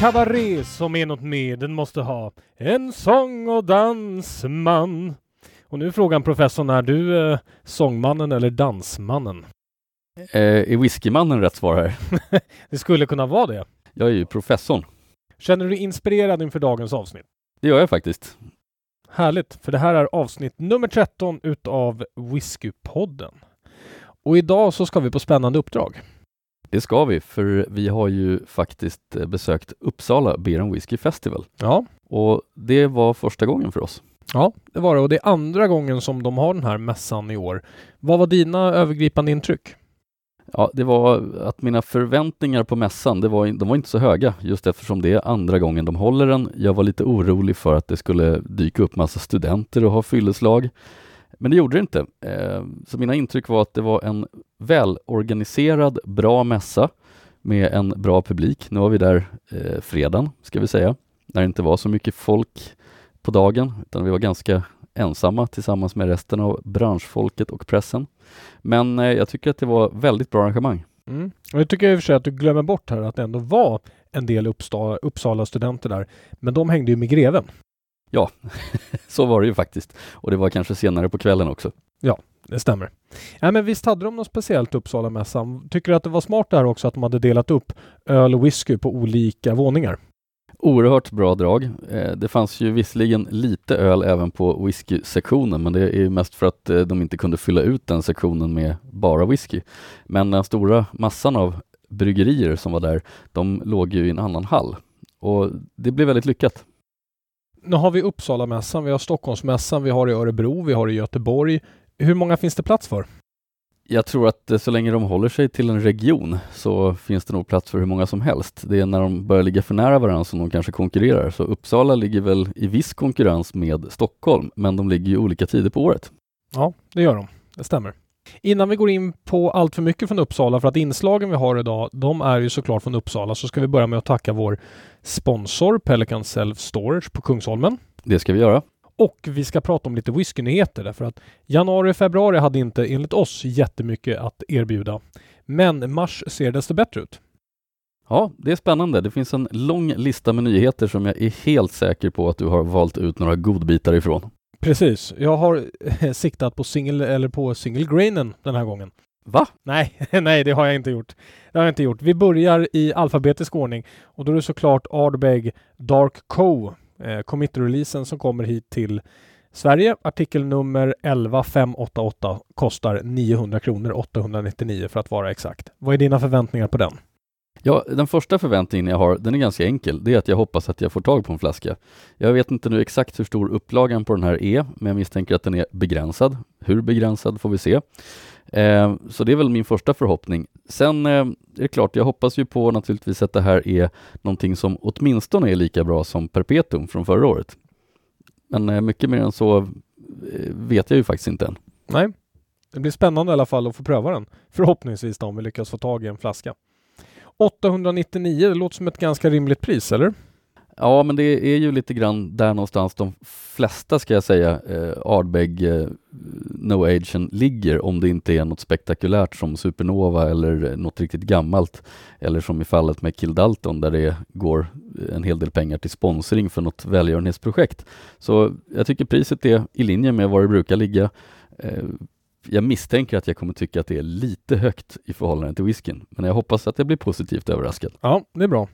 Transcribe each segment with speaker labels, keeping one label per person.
Speaker 1: kabaré som är något mer, den måste ha en sång och dansman. Och nu är frågan professorn, är du eh, sångmannen eller dansmannen?
Speaker 2: Eh, är whiskymannen rätt svar här?
Speaker 1: Det skulle kunna vara det.
Speaker 2: Jag är ju professorn.
Speaker 1: Känner du dig inspirerad inför dagens avsnitt?
Speaker 2: Det gör jag faktiskt.
Speaker 1: Härligt, för det här är avsnitt nummer 13 utav Whiskypodden. Och idag så ska vi på spännande uppdrag.
Speaker 2: Det ska vi, för vi har ju faktiskt eh, besökt Uppsala Beer and Whiskey Festival.
Speaker 1: Ja,
Speaker 2: Och det var första gången för oss.
Speaker 1: ja, det var det. Och det är andra gången som de har den här mässan i år. Vad var dina övergripande intryck?
Speaker 2: Ja, det var att mina förväntningar på mässan, det var, de var inte så höga just eftersom det är andra gången de håller den. Jag var lite orolig för att det skulle dyka upp massa studenter och ha fylleslag. Men det gjorde det inte. Eh, så mina intryck var att det var en välorganiserad, bra mässa med en bra publik. Nu var vi där eh, fredagen, ska vi säga, när det inte var så mycket folk på dagen, utan vi var ganska ensamma tillsammans med resten av branschfolket och pressen. Men eh, jag tycker att det var väldigt bra arrangemang.
Speaker 1: Mm. Och jag tycker i och för sig att du glömmer bort här att det ändå var en del Uppsala, Uppsala studenter där. Men de hängde ju med greven.
Speaker 2: Så var det ju faktiskt. Och det var kanske senare på kvällen också.
Speaker 1: Det stämmer. Ja, men visst hade de något speciellt Uppsala-mässan? Tycker du att det var smart där också att de hade delat upp öl och whisky på olika våningar?
Speaker 2: Oerhört bra drag. Eh, Det fanns ju visserligen lite öl även på whisky-sektionen, men det är mest för att eh, de inte kunde fylla ut den sektionen med bara whisky. Men den stora massan av bryggerier som var där, de låg ju i en annan hall. Och det blev väldigt lyckat.
Speaker 1: Nu har vi Uppsala-mässan, vi har Stockholmsmässan, vi har i Örebro, vi har i Göteborg. Hur många finns det plats för?
Speaker 2: Jag tror att eh, så länge de håller sig till en region så finns det nog plats för hur många som helst. Det är när de börjar ligga för nära varandra som de kanske konkurrerar. Så Uppsala ligger väl i viss konkurrens med Stockholm, men de ligger ju olika tider på året.
Speaker 1: Ja, det gör de. Det stämmer. Innan vi går in på allt för mycket från Uppsala, för att inslagen vi har idag, de är ju såklart från Uppsala, så ska vi börja med att tacka vår sponsor Pelican Self Storage på Kungsholmen.
Speaker 2: Det ska vi göra.
Speaker 1: Och vi ska prata om lite whiskynyheter därför att januari och februari hade inte enligt oss jättemycket att erbjuda. Men mars ser desto bättre ut.
Speaker 2: Ja, det är spännande. Det finns en lång lista med nyheter som jag är helt säker på att du har valt ut några godbitar ifrån.
Speaker 1: Precis. Jag har eh, siktat på single eller på single grainen den här gången.
Speaker 2: Va?
Speaker 1: Nej, nej, det har jag inte gjort. Det har jag inte gjort. Vi börjar i alfabetisk ordning och då är det såklart Ardbeg Dark Co. Eh, Commit-releasen som kommer hit till Sverige. Artikel nummer 11588 kostar 900 kronor, 899 för att vara exakt. Vad är dina förväntningar på den?
Speaker 2: Ja, den första förväntningen jag har, den är ganska enkel. Det är att jag hoppas att jag får tag på en flaska. Jag vet inte nu exakt hur stor upplagan på den här är, men jag misstänker att den är begränsad. Hur begränsad får vi se. Eh, så det är väl min första förhoppning. Sen eh, är det klart, jag hoppas ju på naturligtvis att det här är någonting som åtminstone är lika bra som Perpetuum från förra året. Men eh, mycket mer än så eh, vet jag ju faktiskt inte än.
Speaker 1: Nej, det blir spännande i alla fall att få pröva den. Förhoppningsvis då, om vi lyckas få tag i en flaska. 899, det låter som ett ganska rimligt pris, eller?
Speaker 2: Ja, men det är ju lite grann där någonstans de flesta, ska jag säga, eh, Ardbeg eh, No Agen ligger om det inte är något spektakulärt som Supernova eller eh, något riktigt gammalt. Eller som i fallet med Kill Dalton där det går en hel del pengar till sponsring för något välgörenhetsprojekt. Så jag tycker priset är i linje med var det brukar ligga. Eh, jag misstänker att jag kommer tycka att det är lite högt i förhållande till whiskyn, men jag hoppas att jag blir positivt överraskad.
Speaker 1: Ja, det är bra.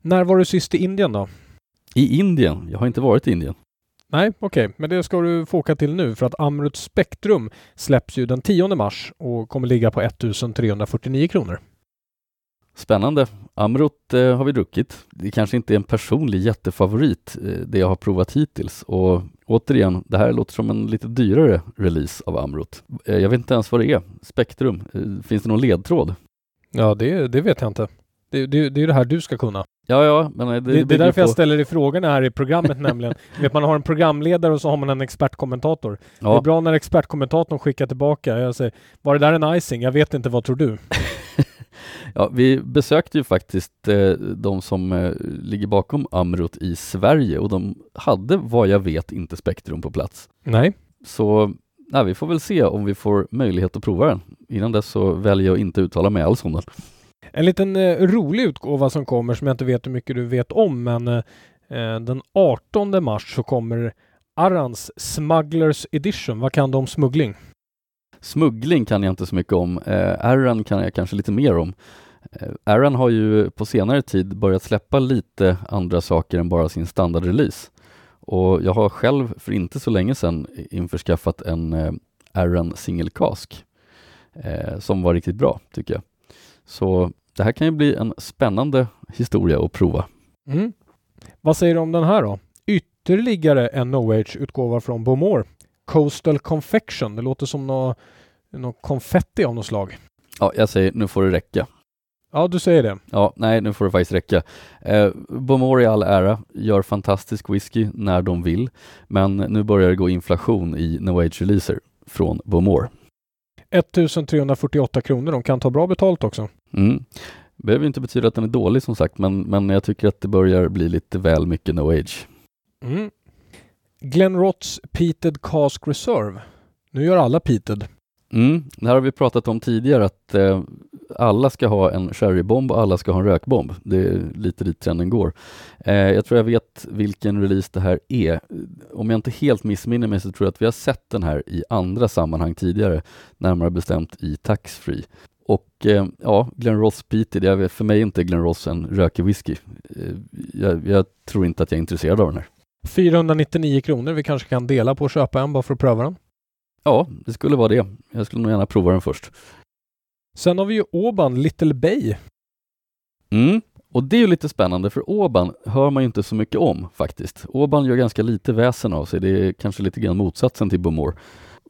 Speaker 1: När var du sist i Indien då?
Speaker 2: I Indien, jag har inte varit i Indien.
Speaker 1: Nej, okej, men det ska du få åka till nu för att Amrut Spektrum släpps ju den 10 mars och kommer ligga på 1349 kronor.
Speaker 2: Spännande. Amrut eh, har vi druckit. Det kanske inte är en personlig jättefavorit, eh, det jag har provat hittills. Och återigen, det här låter som en lite dyrare release av Amrut. Eh, jag vet inte ens vad det är. Spektrum. Eh, finns det någon ledtråd?
Speaker 1: Ja, det, det vet jag inte. Det, det, det är det här du ska kunna.
Speaker 2: Ja, ja, men eh, det,
Speaker 1: Det, det är därför jag
Speaker 2: på-
Speaker 1: ställer dig frågorna här i programmet nämligen. Vet, man har en programledare och så har man en expertkommentator. Det är
Speaker 2: Ja,
Speaker 1: bra när expertkommentatorn skickar tillbaka. Jag säger, var det där en icing? Jag vet inte, vad tror du?
Speaker 2: ja, vi besökte ju faktiskt eh, de som eh, ligger bakom Amrut i Sverige och de hade vad jag vet inte Spektrum på plats.
Speaker 1: Nej.
Speaker 2: Så nej, vi får väl se om vi får möjlighet att prova den. Innan dess så väljer jag att inte uttala mig alls om den.
Speaker 1: En liten eh, rolig utgåva som kommer som jag inte vet hur mycket du vet om men eh, den 18 mars så kommer Arans Smugglers Edition. Vad kan du om smuggling?
Speaker 2: Smuggling kan jag inte så mycket om. Eh, Aaron kan jag kanske lite mer om. Eh, Aaron har ju på senare tid börjat släppa lite andra saker än bara sin standardrelease. Och jag har själv för inte så länge sedan införskaffat en eh, Aaron Single Cask eh, som var riktigt bra tycker jag. Så det här kan ju bli en spännande historia att prova.
Speaker 1: Mm. Vad säger du om den här då? Ytterligare en No Age-utgåva från Bomor. Coastal Confection. Det låter som något, något konfetti av något slag.
Speaker 2: Ja, jag säger nu får det räcka.
Speaker 1: Ja, du säger det.
Speaker 2: Ja, nej, nu får det faktiskt räcka. Eh, Bomor i all ära, gör fantastisk whisky när de vill, men nu börjar det gå inflation i No Age-releaser från Bomor.
Speaker 1: 1348 kronor. De kan ta bra betalt också.
Speaker 2: Mm. Behöver inte betyda att den är dålig som sagt, men, men jag tycker att det börjar bli lite väl mycket No Age.
Speaker 1: Mm. Glen Rots Peated Cask Reserve. Nu gör alla peated.
Speaker 2: Mm, det här har vi pratat om tidigare att eh, alla ska ha en sherrybomb och alla ska ha en rökbomb. Det är lite dit trenden går. Eh, jag tror jag vet vilken release det här är. Om jag inte helt missminner mig så tror jag att vi har sett den här i andra sammanhang tidigare, närmare bestämt i Taxfree. Och eh, ja, Glen Ross Peated, för mig är inte Glen Ross en rökig whisky. Eh, jag, jag tror inte att jag är intresserad av den här.
Speaker 1: 499 kronor. Vi kanske kan dela på att köpa en bara för att pröva den.
Speaker 2: Ja, det skulle vara det. Jag skulle nog gärna prova den först.
Speaker 1: Sen har vi ju Åban Little Bay.
Speaker 2: Mm, och det är ju lite spännande för Åban hör man ju inte så mycket om faktiskt. Åban gör ganska lite väsen av sig. Det är kanske lite grann motsatsen till Bomor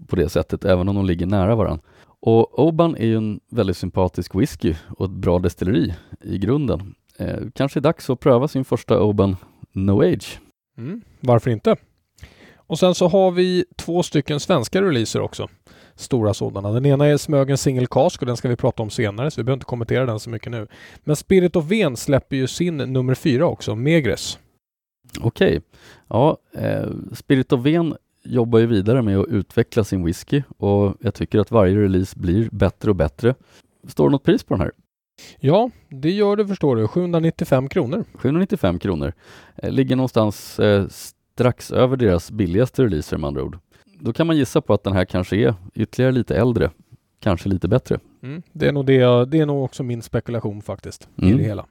Speaker 2: på det sättet, även om de ligger nära varandra. Och Oban är ju en väldigt sympatisk whisky och ett bra destilleri i grunden. Eh, kanske är dags att pröva sin första Oban No Age.
Speaker 1: Mm, varför inte? Och sen så har vi två stycken svenska releaser också. Stora sådana. Den ena är Smögen Single Cask och den ska vi prata om senare så vi behöver inte kommentera den så mycket nu. Men Spirit of Ven släpper ju sin nummer fyra också, Megres.
Speaker 2: Okej. Okay. Ja, eh, Spirit of Ven jobbar ju vidare med att utveckla sin whisky och jag tycker att varje release blir bättre och bättre. Står det något pris på den här?
Speaker 1: Ja, det gör det förstår du. 795 kronor.
Speaker 2: 795 kronor. Eh, ligger någonstans eh, strax över deras billigaste releaser med andra ord. Då kan man gissa på att den här kanske är ytterligare lite äldre, kanske lite bättre.
Speaker 1: Mm, det, är nog det, det är nog också min spekulation faktiskt mm. i det hela.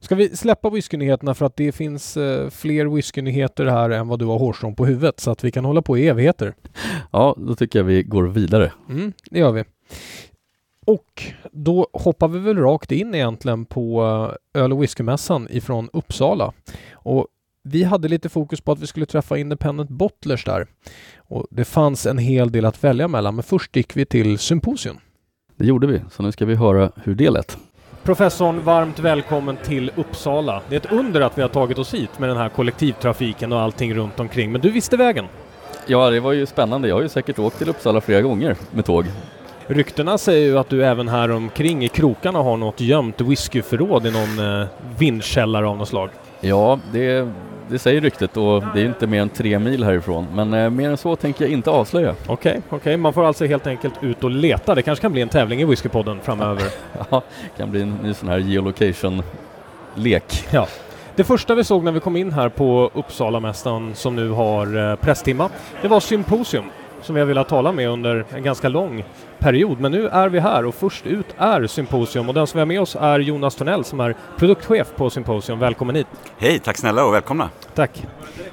Speaker 1: Ska vi släppa whiskynyheterna för att det finns eh, fler whiskynyheter här än vad du har hårstrån på huvudet så att vi kan hålla på i evigheter.
Speaker 2: Ja, då tycker jag vi går vidare.
Speaker 1: Mm, det gör vi. Och då hoppar vi väl rakt in egentligen på eh, öl och whiskymässan ifrån Uppsala. Och vi hade lite fokus på att vi skulle träffa Independent Bottlers där. Och det fanns en hel del att välja mellan, men först gick vi till Symposium.
Speaker 2: Det gjorde vi, så nu ska vi höra hur det lät.
Speaker 1: Professorn, varmt välkommen till Uppsala. Det är ett under att vi har tagit oss hit med den här kollektivtrafiken och allting runt omkring, men du visste vägen?
Speaker 2: Ja, det var ju spännande. Jag har ju säkert åkt till Uppsala flera gånger med tåg.
Speaker 1: Ryktena säger ju att du även här omkring i krokarna har något gömt whiskyförråd i någon eh, vindkällare av något slag.
Speaker 2: Ja, det det säger ryktet och det är inte mer än tre mil härifrån. Men eh, mer än så tänker jag inte avslöja.
Speaker 1: Okej, okay, okej. Okay. Man får alltså helt enkelt ut och leta. Det kanske kan bli en tävling i Whiskypodden framöver.
Speaker 2: ja, det kan bli en ny sån här geolocation-lek.
Speaker 1: Ja. Det första vi såg när vi kom in här på Uppsalamästaren som nu har eh, presstimma, det var Symposium som vi har velat tala med under en ganska lång period. Men nu är vi här och först ut är Symposium och den som vi har med oss är Jonas Tornell som är produktchef på Symposium. Välkommen hit!
Speaker 3: Hej, tack snälla och välkomna!
Speaker 1: Tack!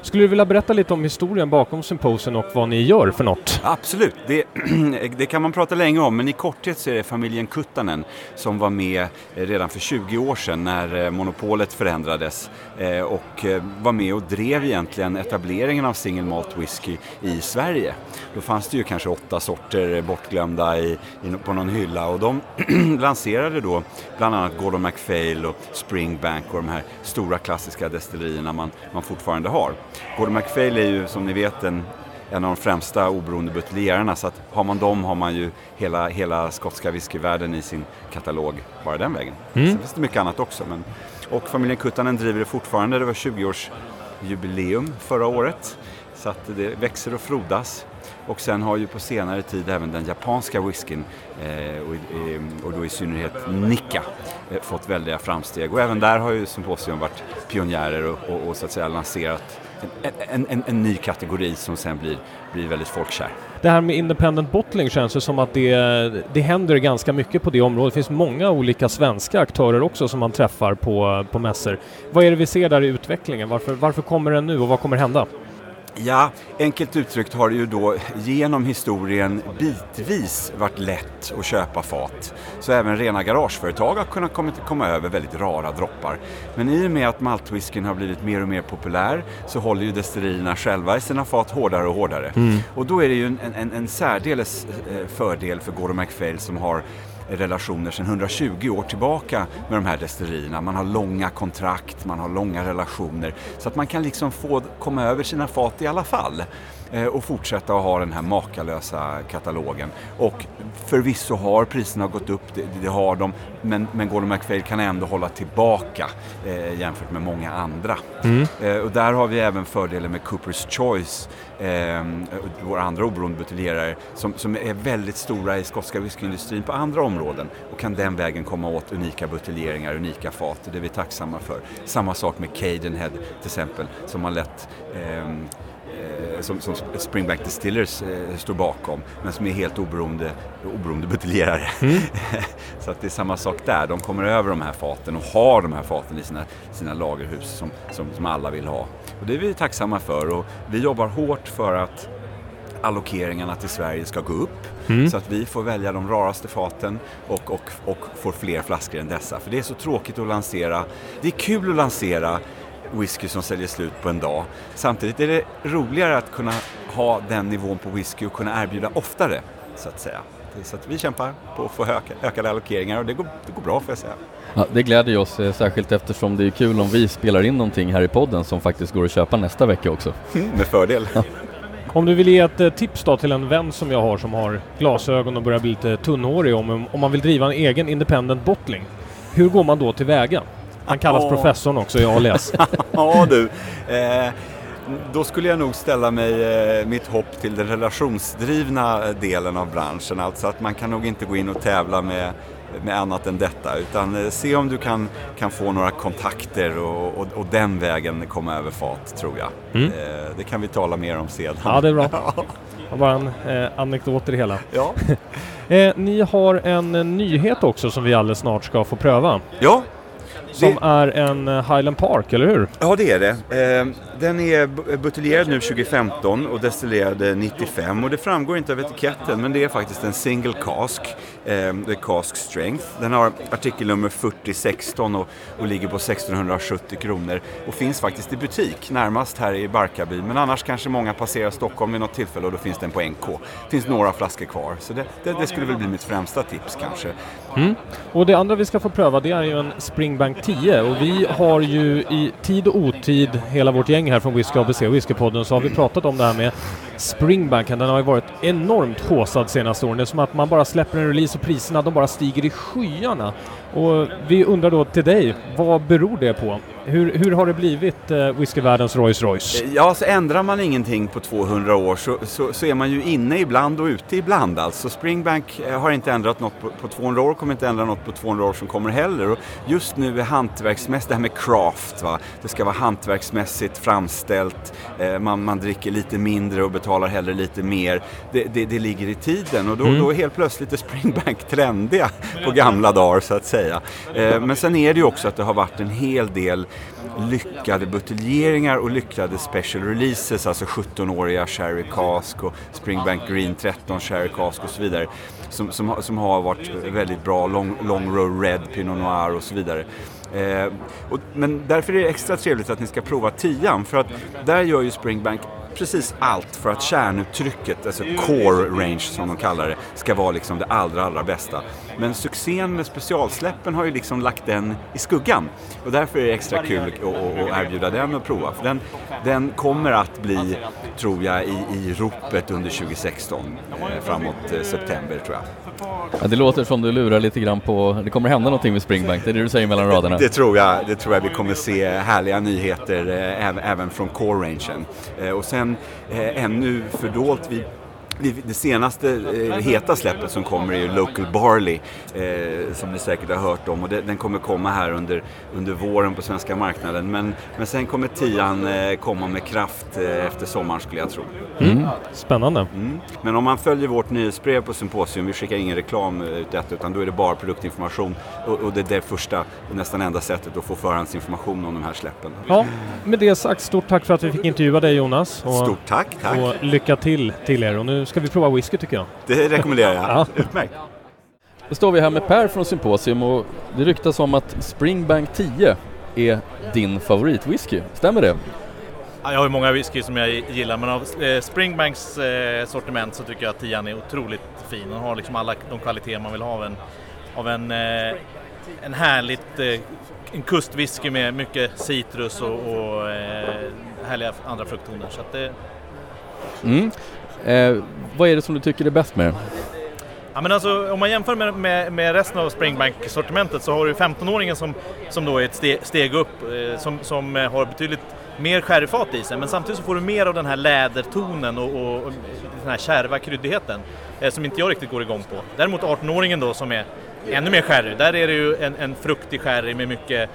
Speaker 1: Skulle du vilja berätta lite om historien bakom Symposium och vad ni gör för något?
Speaker 3: Absolut, det, det, kan man prata länge om men i korthet så är det familjen Kuttanen som var med redan för 20 år sedan när eh, monopolet förändrades eh, och eh, var med och drev egentligen etableringen av single malt whisky i Sverige. Då fanns det ju kanske åtta sorter bortglömda i, på någon hylla och de lanserade då bland annat Gordon MacPhail och Springbank och de här stora klassiska destillerierna man, man fortfarande har. Gordon MacPhail är ju som ni vet en, en av de främsta oberoende buteljerarna så att har man dem har man ju hela, hela skotska whiskyvärlden i sin katalog bara den vägen. Mm. Sen finns det mycket annat också. Men, och familjen Kuttanen driver det fortfarande. Det var 20-årsjubileum förra året. Så att det växer och frodas. Och sen har ju på senare tid även den japanska whiskyn eh, och, och, då i synnerhet Nikka eh, fått väldiga framsteg. Och även där har ju Symposium varit pionjärer och, och, och så att säga lanserat en, en, en, en, ny kategori som sen blir, blir väldigt folkkär.
Speaker 1: Det här med independent bottling känns det som att det, det händer ganska mycket på det området. Det finns många olika svenska aktörer också som man träffar på, på mässor. Vad är det vi ser där i utvecklingen? Varför, varför kommer den nu och vad kommer hända?
Speaker 3: Ja, enkelt uttryckt har det ju då genom historien bitvis varit lätt att köpa fat. Så även rena garageföretag har kunnat komma över väldigt rara droppar. Men i och med att maltwhiskyn har blivit mer och mer populär så håller ju destillerierna själva i sina fat hårdare och hårdare. Mm. Och då är det ju en, en, en särdeles eh, fördel för Gordon MacPhail som har relationer sedan 120 år tillbaka med de här destillerierna. Man har långa kontrakt, man har långa relationer så att man kan liksom få komma över sina fat i alla fall och fortsätta att ha den här makalösa katalogen. Och förvisso har priserna gått upp, det, det har de, men, men Gordon MacPhail kan ändå hålla tillbaka eh, jämfört med många andra. Mm. Eh, och där har vi även fördelen med Coopers Choice eh, våra andra oberoende buteljerare som, som är väldigt stora i skotska whiskyindustrin på andra områden och kan den vägen komma åt unika buteljeringar, unika fat. Det är vi tacksamma för. Samma sak med Cadenhead till exempel som har lett eh, som, som Springbank Distillers eh, står bakom, men som är helt oberoende, oberoende buteljerare. Mm. så att det är samma sak där, de kommer över de här faten och har de här faten i sina, sina lagerhus som, som, som alla vill ha. Och det är vi tacksamma för och vi jobbar hårt för att allokeringarna till Sverige ska gå upp mm. så att vi får välja de raraste faten och, och, och får fler flaskor än dessa. För det är så tråkigt att lansera. Det är kul att lansera whisky som säljer slut på en dag. Samtidigt är det roligare att kunna ha den nivån på whisky och kunna erbjuda oftare, så att säga. Så att vi kämpar på att få öka, ökade allokeringar och det går, det går bra får jag säga.
Speaker 2: Ja, det gläder oss eh, särskilt eftersom det är kul om vi spelar in någonting här i podden som faktiskt går att köpa nästa vecka också.
Speaker 3: Mm, med fördel. Ja.
Speaker 1: Om du vill ge ett eh, tips då till en vän som jag har som har glasögon och börjar bli lite tunnhårig om, om man vill driva en egen independent bottling. Hur går man då tillväga? Han kallas professorn också i alias.
Speaker 3: ja du. Eh, då skulle jag nog ställa mig eh, mitt hopp till den relationsdrivna delen av branschen. Alltså att man kan nog inte gå in och tävla med, med annat än detta. Utan eh, se om du kan, kan få några kontakter och, och, och den vägen komma över fat tror jag. Mm. Eh, det kan vi tala mer om sedan.
Speaker 1: Ja, det är bra. Det var bara en eh, anekdot i det hela.
Speaker 3: Ja.
Speaker 1: eh, ni har en nyhet också som vi alldeles snart ska få pröva.
Speaker 3: Ja,
Speaker 1: som det... är en eh, Highland Park, eller hur?
Speaker 3: Ja, det är det. Eh, den är buteljerad nu 2015 och destillerad 95 och det framgår inte av etiketten men det är faktiskt en single cask. Det är cask strength. Den har artikelnummer 4016 och, och ligger på 1670 kronor och finns faktiskt i butik närmast här i Barkarby men annars kanske många passerar Stockholm vid något tillfälle och då finns den på NK. Det finns några flaskor kvar så det, det, det skulle väl bli mitt främsta tips kanske.
Speaker 1: Mm. Och det andra vi ska få pröva det är ju en Springbank 10 och vi har ju i tid och otid hela vårt gäng här från Whisky ABC och Whiskypodden så har vi pratat om det här med Springbanken. Den har ju varit enormt håsad senaste åren. Det är som att man bara släpper en release och priserna de bara stiger i skyarna. Och vi undrar då till dig, vad beror det på? Hur, hur har det blivit eh, whiskyvärldens Rolls Royce?
Speaker 3: Ja, så ändrar man ingenting på 200 år så, så, så, är man ju inne ibland och ute ibland. Alltså Springbank eh, har inte ändrat något på, på 200 år, kommer inte ändra något på 200 år som kommer heller. Och just nu är hantverksmässigt, det här med craft, va? det ska vara hantverksmässigt framställt, eh, man, man dricker lite mindre och betalar hellre lite mer. Det, det, det ligger i tiden och då, mm. då är helt plötsligt är Springbank trendiga på gamla dagar så att säga. Eh, men sen är det ju också att det har varit en hel del lyckade buteljeringar och lyckade special releases, alltså 17-åriga Sherry Cask och Springbank Green 13 Sherry Cask och så vidare. Som, som, som har varit väldigt bra, Long, long Row Red, Pinot Noir och så vidare. Eh, och, men därför är det extra trevligt att ni ska prova 10 för att där gör ju Springbank precis allt för att kärnuttrycket, alltså core range som de kallar det, ska vara liksom det allra, allra bästa. Men succén med specialsläppen har ju liksom lagt den i skuggan. Och därför är det extra kul att, erbjuda den och prova. För den, den kommer att bli, tror jag, i, i ropet under 2016, eh, framåt eh, september tror jag.
Speaker 2: Ja, det låter som du lurar lite grann på, det kommer hända någonting med Springbank, det är det du säger mellan raderna?
Speaker 3: Det, det tror jag, det tror jag vi kommer se härliga nyheter eh, även från core-rangen. Eh, och sen eh, ännu fördolt vid det, senaste eh, heta släppet som kommer är ju Local Barley eh, som ni säkert har hört om och det, den kommer komma här under, under våren på svenska marknaden. Men, men sen kommer tian eh, komma med kraft eh, efter sommaren skulle jag tro.
Speaker 1: Mm. Spännande.
Speaker 3: Mm. Men om man följer vårt nyhetsbrev på Symposium, vi skickar ingen reklam ut detta utan då är det bara produktinformation och, och det är det första och nästan enda sättet att få förhandsinformation om de här släppen.
Speaker 1: Ja, med det sagt, stort tack för att vi fick intervjua dig Jonas.
Speaker 3: Och, stort tack, tack.
Speaker 1: Och lycka till till er. Och nu ska vi prova whisky tycker jag.
Speaker 3: Det rekommenderar jag. ja. Utmärkt.
Speaker 2: Då står vi här med Per från Symposium och det ryktas om att Springbank 10 är din favoritwhisky. Stämmer det?
Speaker 4: Jag har ju många whisky som jag gillar men av eh, Springbanks eh, sortiment så tycker jag att 10 är otroligt fin. Den har liksom alla de kvaliteter man vill ha av en, av en, eh, en härligt en kustwhisky med mycket citrus och, och härliga andra frukttoner. Så att det...
Speaker 2: Mm. Eh, vad är det som du tycker är bäst med det?
Speaker 4: Ja, men alltså, om man jämför med, med, med resten av Springbank-sortimentet så har du 15-åringen som, som då är ett steg, steg upp eh, som, som eh, har betydligt mer sherryfat i sig men samtidigt så får du mer av den här lädertonen och, och, och den här kärva kryddigheten eh, som inte jag riktigt går igång på. Däremot 18-åringen då som är ännu mer sherry, där är det ju en, en fruktig sherry med mycket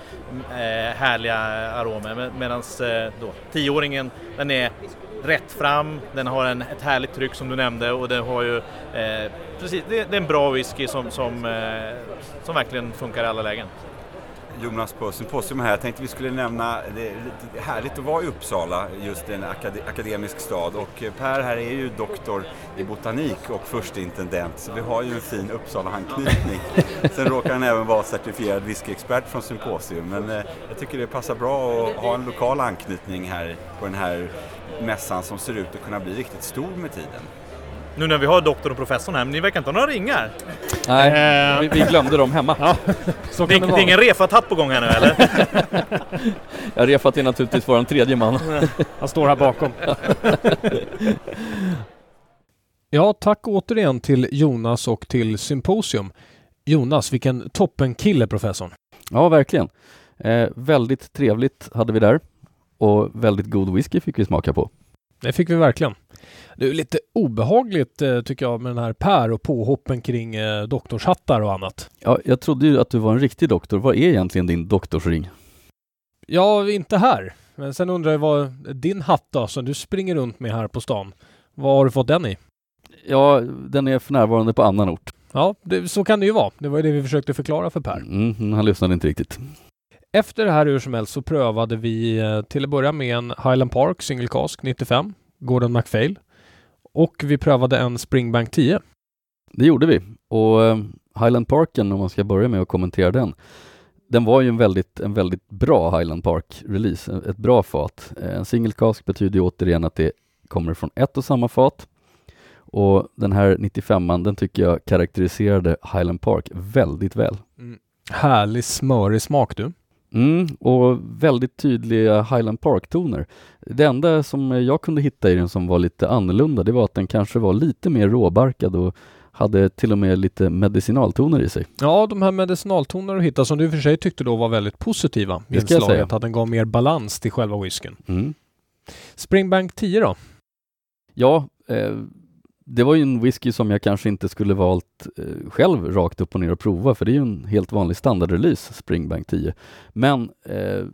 Speaker 4: eh, härliga aromer med, medan eh, 10-åringen den är rätt fram, den har en, ett härligt tryck som du nämnde och den har ju eh, precis, det, det, är en bra whisky som, som, eh, som verkligen funkar i alla lägen.
Speaker 3: Jonas på Symposium här. Jag tänkte vi skulle nämna, det är lite härligt att vara i Uppsala, just en akademisk stad. Och eh, Per här är ju doktor i botanik och försteintendent, så vi har ju en fin Uppsala-anknytning. Sen råkar han även vara certifierad whiskyexpert från Symposium. Men eh, jag tycker det passar bra att ha en lokal anknytning här på den här mässan som ser ut att kunna bli riktigt stor med tiden.
Speaker 4: Nu när vi har doktorn och professorn här, men ni verkar inte ha några ringar?
Speaker 2: Nej, eh. vi, vi, glömde dem hemma. Ja,
Speaker 4: så det, det, är ingen Refat-hatt på gång här nu eller?
Speaker 2: ja, Refat är naturligtvis vår tredje man.
Speaker 1: Han står här bakom. ja, tack återigen till Jonas och till Symposium. Jonas, vilken toppenkille professorn.
Speaker 2: Ja, verkligen. Eh, väldigt trevligt hade vi där och väldigt god whisky fick vi smaka på.
Speaker 1: Det fick vi verkligen. Det är lite obehagligt eh, tycker jag med den här Per och påhoppen kring eh, doktorshattar och annat.
Speaker 2: Ja, jag trodde ju att du var en riktig doktor. Vad är egentligen din doktorsring?
Speaker 1: Ja, inte här. Men sen undrar jag vad din hatt då, som du springer runt med här på stan. Vad har du fått den i?
Speaker 2: Ja, den är för närvarande på annan ort.
Speaker 1: Ja, det, så kan det ju vara. Det var ju det vi försökte förklara för Per.
Speaker 2: Mm, han lyssnade inte riktigt.
Speaker 1: Efter det här hur som helst så prövade vi eh, till att börja med en Highland Park Single Cask 95, Gordon MacPhail. Och vi prövade en Springbank 10.
Speaker 2: Det gjorde vi. Och eh, Highland Parken, om man ska börja med att kommentera den, den var ju en väldigt, en väldigt bra Highland Park-release, ett bra fat. Eh, en single cask betyder återigen att det kommer från ett och samma fat. Och den här 95an, den tycker jag karaktäriserade Highland Park väldigt väl.
Speaker 1: Mm. Härlig smörig smak du.
Speaker 2: Mm, och väldigt tydliga Highland Park-toner. Det enda som jag kunde hitta i den som var lite annorlunda, det var att den kanske var lite mer råbarkad och hade till och med lite medicinaltoner i sig.
Speaker 1: Ja, de här medicinaltonerna du hittade som du i och för sig tyckte då var väldigt positiva i inslaget, att den gav mer balans till själva whiskyn. Mm. Springbank 10 då?
Speaker 2: Ja, eh, det var ju en whisky som jag kanske inte skulle valt eh, själv rakt upp och ner och prova för det är ju en helt vanlig standardrelease, Springbank 10. Men eh,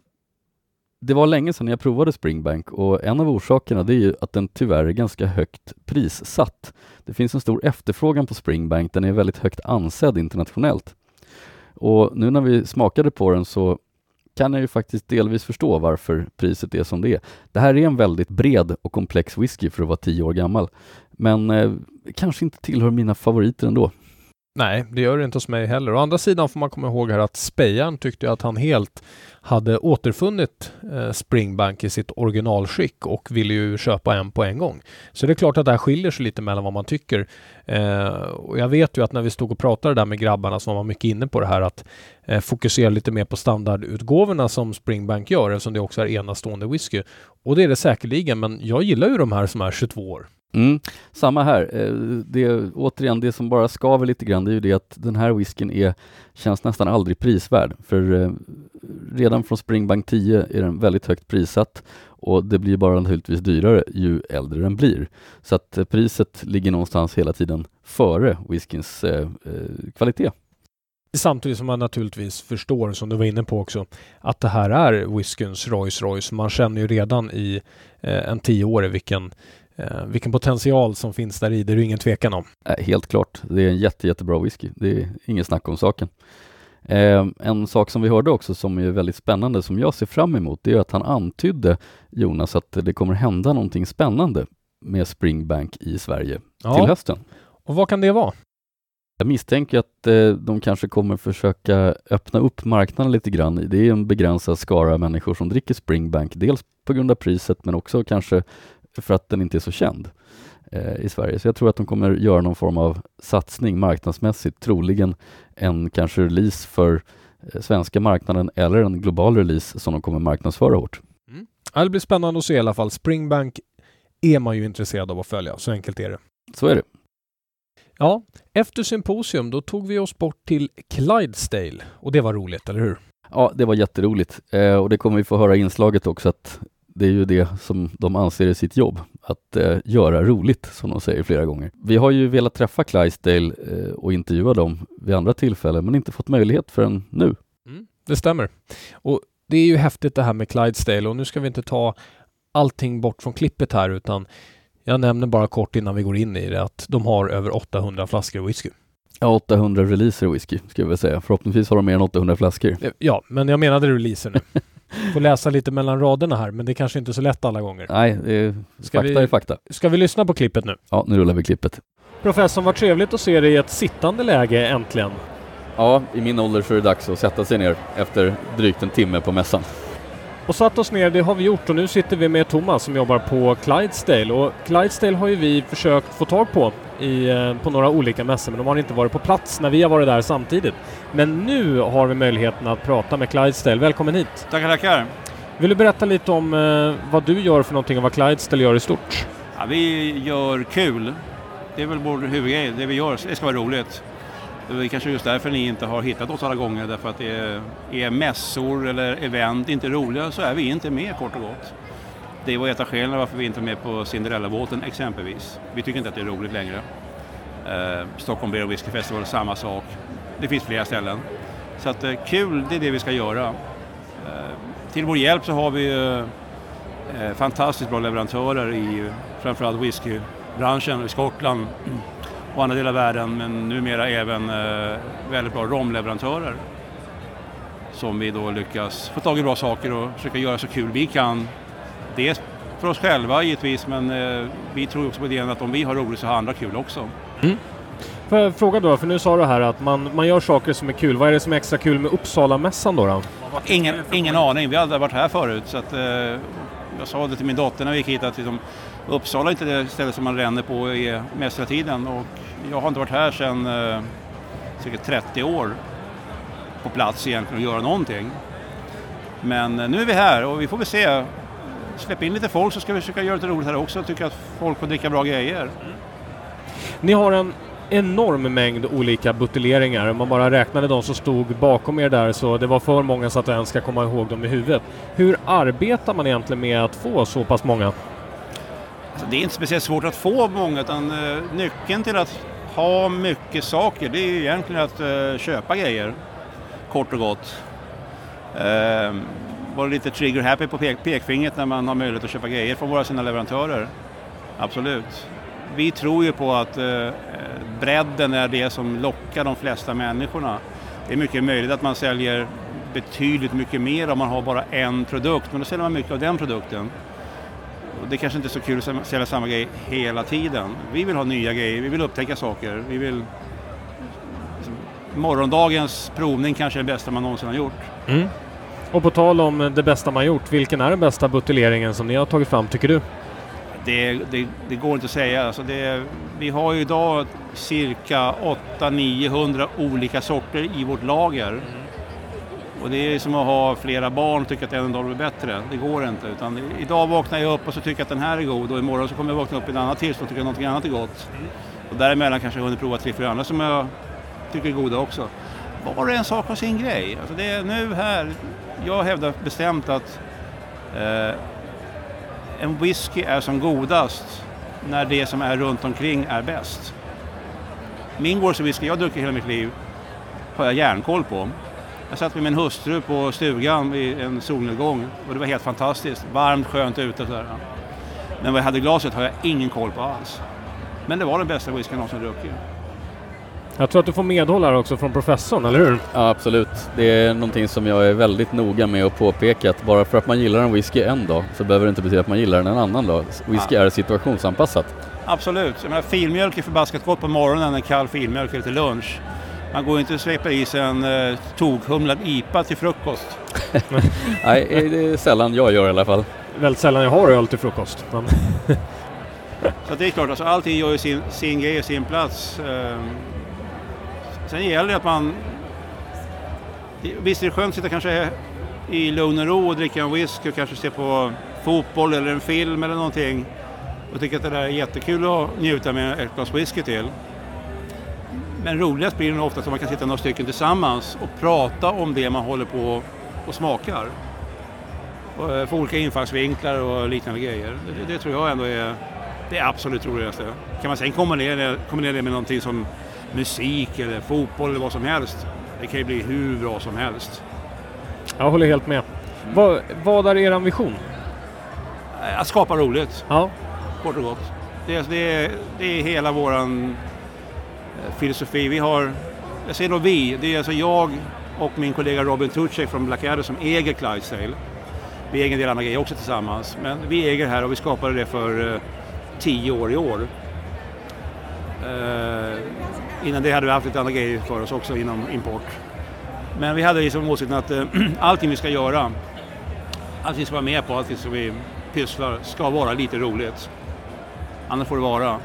Speaker 2: det var länge sedan jag provade Springbank och en av orsakerna det är ju att den tyvärr är ganska högt prissatt. Det finns en stor efterfrågan på Springbank, den är väldigt högt ansedd internationellt. Och nu när vi smakade på den så kan jag ju faktiskt delvis förstå varför priset är som det är. Det här är en väldigt bred och komplex whisky för att vara tio år gammal. Men eh, kanske inte tillhör mina favoriter ändå.
Speaker 1: Nej, det gör det inte hos mig heller. Å andra sidan får man komma ihåg här att spejaren tyckte att han helt hade återfunnit eh, Springbank i sitt originalskick och ville ju köpa en på en gång. Så det är klart att det här skiljer sig lite mellan vad man tycker. Eh, och jag vet ju att när vi stod och pratade där med grabbarna så var man mycket inne på det här att eh, fokusera lite mer på standardutgåvorna som Springbank gör eftersom det också är enastående whisky. Och det är det säkerligen, men jag gillar ju de här som är 22 år.
Speaker 2: Mm, samma här. Eh, det, återigen, det som bara skaver lite grann det är ju det att den här whiskyn är, känns nästan aldrig prisvärd. För eh, redan från Springbank 10 är den väldigt högt prissatt och det blir bara naturligtvis dyrare ju äldre den blir. Så att eh, priset ligger någonstans hela tiden före whiskyns eh, kvalitet.
Speaker 1: Samtidigt som man naturligtvis förstår, som du var inne på också, att det här är whiskyns Rolls Royce. Man känner ju redan i eh, en tioårig vilken vilken potential som finns där i, det är det ingen tvekan om.
Speaker 2: Eh, helt klart, det är en jätte, jättebra whisky. Det är inget snack om saken. Eh, en sak som vi hörde också som är väldigt spännande som jag ser fram emot det är att han antydde Jonas att det kommer hända någonting spännande med Springbank i Sverige ja. till hösten.
Speaker 1: Och vad kan det vara?
Speaker 2: Jag misstänker att eh, de kanske kommer försöka öppna upp marknaden lite grann. Det är en begränsad skara människor som dricker Springbank, dels på grund av priset men också kanske för att den inte är så känd eh, i Sverige. Så jag tror att de kommer göra någon form av satsning marknadsmässigt, troligen en kanske release för eh, svenska marknaden eller en global release som de kommer marknadsföra hårt.
Speaker 1: Mm. Det blir spännande att se i alla fall. Springbank är man ju intresserad av att följa, så enkelt är det.
Speaker 2: Så är det.
Speaker 1: Ja, efter symposium då tog vi oss bort till Clydesdale och det var roligt, eller hur?
Speaker 2: Ja, det var jätteroligt eh, och det kommer vi få höra i inslaget också att det är ju det som de anser är sitt jobb, att eh, göra roligt, som de säger flera gånger. Vi har ju velat träffa Clydesdale eh, och intervjua dem vid andra tillfällen, men inte fått möjlighet förrän nu.
Speaker 1: Mm, det stämmer. Och det är ju häftigt det här med Clydesdale och nu ska vi inte ta allting bort från klippet här, utan jag nämner bara kort innan vi går in i det att de har över 800 flaskor whisky.
Speaker 2: Ja, 800 releaser whisky, ska jag säga. Förhoppningsvis har de mer än 800 flaskor.
Speaker 1: Ja, men jag menade releaser nu. Får läsa lite mellan raderna här, men det är kanske inte är så lätt alla gånger.
Speaker 2: Nej, det är, ska fakta vi, är fakta.
Speaker 1: Ska vi lyssna på klippet nu?
Speaker 2: Ja, nu rullar vi klippet.
Speaker 1: Professorn, vad trevligt att se dig i ett sittande läge äntligen.
Speaker 2: Ja, i min ålder så är det dags att sätta sig ner efter drygt en timme på mässan.
Speaker 1: Och satt oss ner, det har vi gjort och nu sitter vi med Thomas som jobbar på Clydesdale och Clydesdale har ju vi försökt få tag på i, eh, på några olika mässor men de har inte varit på plats när vi har varit där samtidigt. Men nu har vi möjligheten att prata med Clydesdale. Välkommen hit!
Speaker 5: Tackar, tackar!
Speaker 1: Vill du berätta lite om eh, vad du gör för någonting och vad Clydesdale gör i stort?
Speaker 5: Ja, vi gör kul. Det är väl vår huvudgrej. Det vi gör, det ska vara roligt. Det är kanske just därför ni inte har hittat oss alla gånger, därför att det är, är mässor eller event inte roliga så är vi inte med kort och gott. Det var ett av skälen varför vi inte är med på Cinderella-båten exempelvis. Vi tycker inte att det är roligt längre. Eh, Stockholm Beer Whisky Festival, samma sak. Det finns flera ställen. Så att eh, kul, det är det vi ska göra. Eh, till vår hjälp så har vi eh, fantastiskt bra leverantörer i framförallt whiskybranschen i Skottland och andra delar av världen men numera även eh, väldigt bra romleverantörer som vi då lyckas få tag i bra saker och försöka göra så kul vi kan. Dels för oss själva givetvis men eh, vi tror också på idén att om vi har roligt så har andra kul också. Mm.
Speaker 1: Får jag fråga då, för nu sa du här att man, man gör saker som är kul. Vad är det som är extra kul med Uppsala-mässan då? då?
Speaker 5: Ingen, ingen aning, vi har aldrig varit här förut. Så att, eh, jag sa det till min dotter när vi gick hit att liksom, Uppsala är inte det ställe som man ränner på i hela tiden och jag har inte varit här sedan eh, cirka 30 år på plats egentligen och göra någonting. Men eh, nu är vi här och vi får väl se. Släpp in lite folk så ska vi försöka göra lite roligt här också. Tycka att folk får dricka bra grejer.
Speaker 1: Ni har en enorm mängd olika buteljeringar. Om man bara räknade de som stod bakom er där så det var för många så att jag ens ska komma ihåg dem i huvudet. Hur arbetar man egentligen med att få så pass många?
Speaker 5: Alltså, det är inte speciellt svårt att få många utan uh, nyckeln till att ha mycket saker det är ju egentligen att uh, köpa grejer. Kort och gott. Uh, vara lite trigger happy på pek pekfingret när man har möjlighet att köpa grejer från våra sina leverantörer. Absolut. Vi tror ju på att eh, bredden är det som lockar de flesta människorna. Det är mycket möjligt att man säljer betydligt mycket mer om man har bara en produkt, men då säljer man mycket av den produkten. Och det kanske inte är så kul att sälja samma grej hela tiden. Vi vill ha nya grejer, vi vill upptäcka saker. Vi vill... Liksom, morgondagens provning kanske är det bästa man någonsin har gjort. Mm.
Speaker 1: Och på tal om det bästa man gjort, vilken är den bästa buteljeringen som ni har tagit fram tycker du?
Speaker 5: Det, det, det går inte att säga. Alltså det, vi har ju idag cirka 800-900 olika sorter i vårt lager. Och det är som att ha flera barn och tycka att en dag blir bättre. Det går inte. Utan idag vaknar jag upp och så tycker jag att den här är god och imorgon så kommer jag vakna upp i ett annat tillstånd och tycka att någonting annat är gott. Och däremellan kanske jag hunnit prova tre, fyra andra som jag tycker är goda också. Var och en sak har sin grej. Alltså det är nu här, jag hävdar bestämt att eh, en whisky är som godast när det som är runt omkring är bäst. Min Warsaw whisky jag har druckit hela mitt liv har jag järnkoll på. Jag satt med min hustru på stugan vid en solnedgång och det var helt fantastiskt. Varmt, skönt ute och sådär. Men vad jag hade i glaset har jag ingen koll på alls. Men det var den bästa whiskyn jag någonsin druckit.
Speaker 1: Jag tror att du får medhåll här också från professorn, eller hur?
Speaker 2: Ja, absolut. Det är någonting som jag är väldigt noga med att påpeka att bara för att man gillar en whisky en dag så behöver det inte betyda att man gillar den en annan dag. Whisky är situationsanpassat.
Speaker 5: Absolut. Jag menar, filmjölk är förbaskat gott på morgonen, en kall filmjölk eller till lunch. Man går inte och sveper i sig en eh, tokhumlad IPA till frukost.
Speaker 2: Nej, det är sällan jag gör i alla fall.
Speaker 1: Väldigt sällan jag har öl till frukost. Men
Speaker 5: Så det är klart, alltså, allting gör ju sin, sin grej och sin plats. Ehm, sen gäller det att man... Visst är det skönt att sitta kanske i lugn och ro och dricka en whisky och kanske se på fotboll eller en film eller någonting och tycka att det där är jättekul att njuta med ett glas whisky till. Men roligast blir det nog ofta att man kan sitta några stycken tillsammans och prata om det man håller på och smakar. Och eh, få olika infallsvinklar och liknande grejer. Det, det tror jag ändå är det absolut roligaste. Kan man sen kombinera, kombinera det med någonting som musik eller fotboll eller vad som helst. Det kan ju bli hur bra som helst.
Speaker 1: jag håller helt med. Vad, vad är er vision?
Speaker 5: Eh, Att skapa roligt,
Speaker 1: Ja,
Speaker 5: kort och gott. Det, är- det, är, det är hela våran eh, filosofi. Vi har, jag säger då vi, det är alltså jag och min kollega Robin Tucek från Blackadder som äger Clydesdale. Vi äger en del andra grejer också tillsammans, men vi äger här och vi skapade det för eh, tio år i år. Innan det hade vi haft lite andra grejer för oss också inom import. Men vi hade liksom åsikten att eh, allting vi ska göra, allting vi ska vara med på, allting som vi pysslar, ska vara lite roligt. Annars får det vara.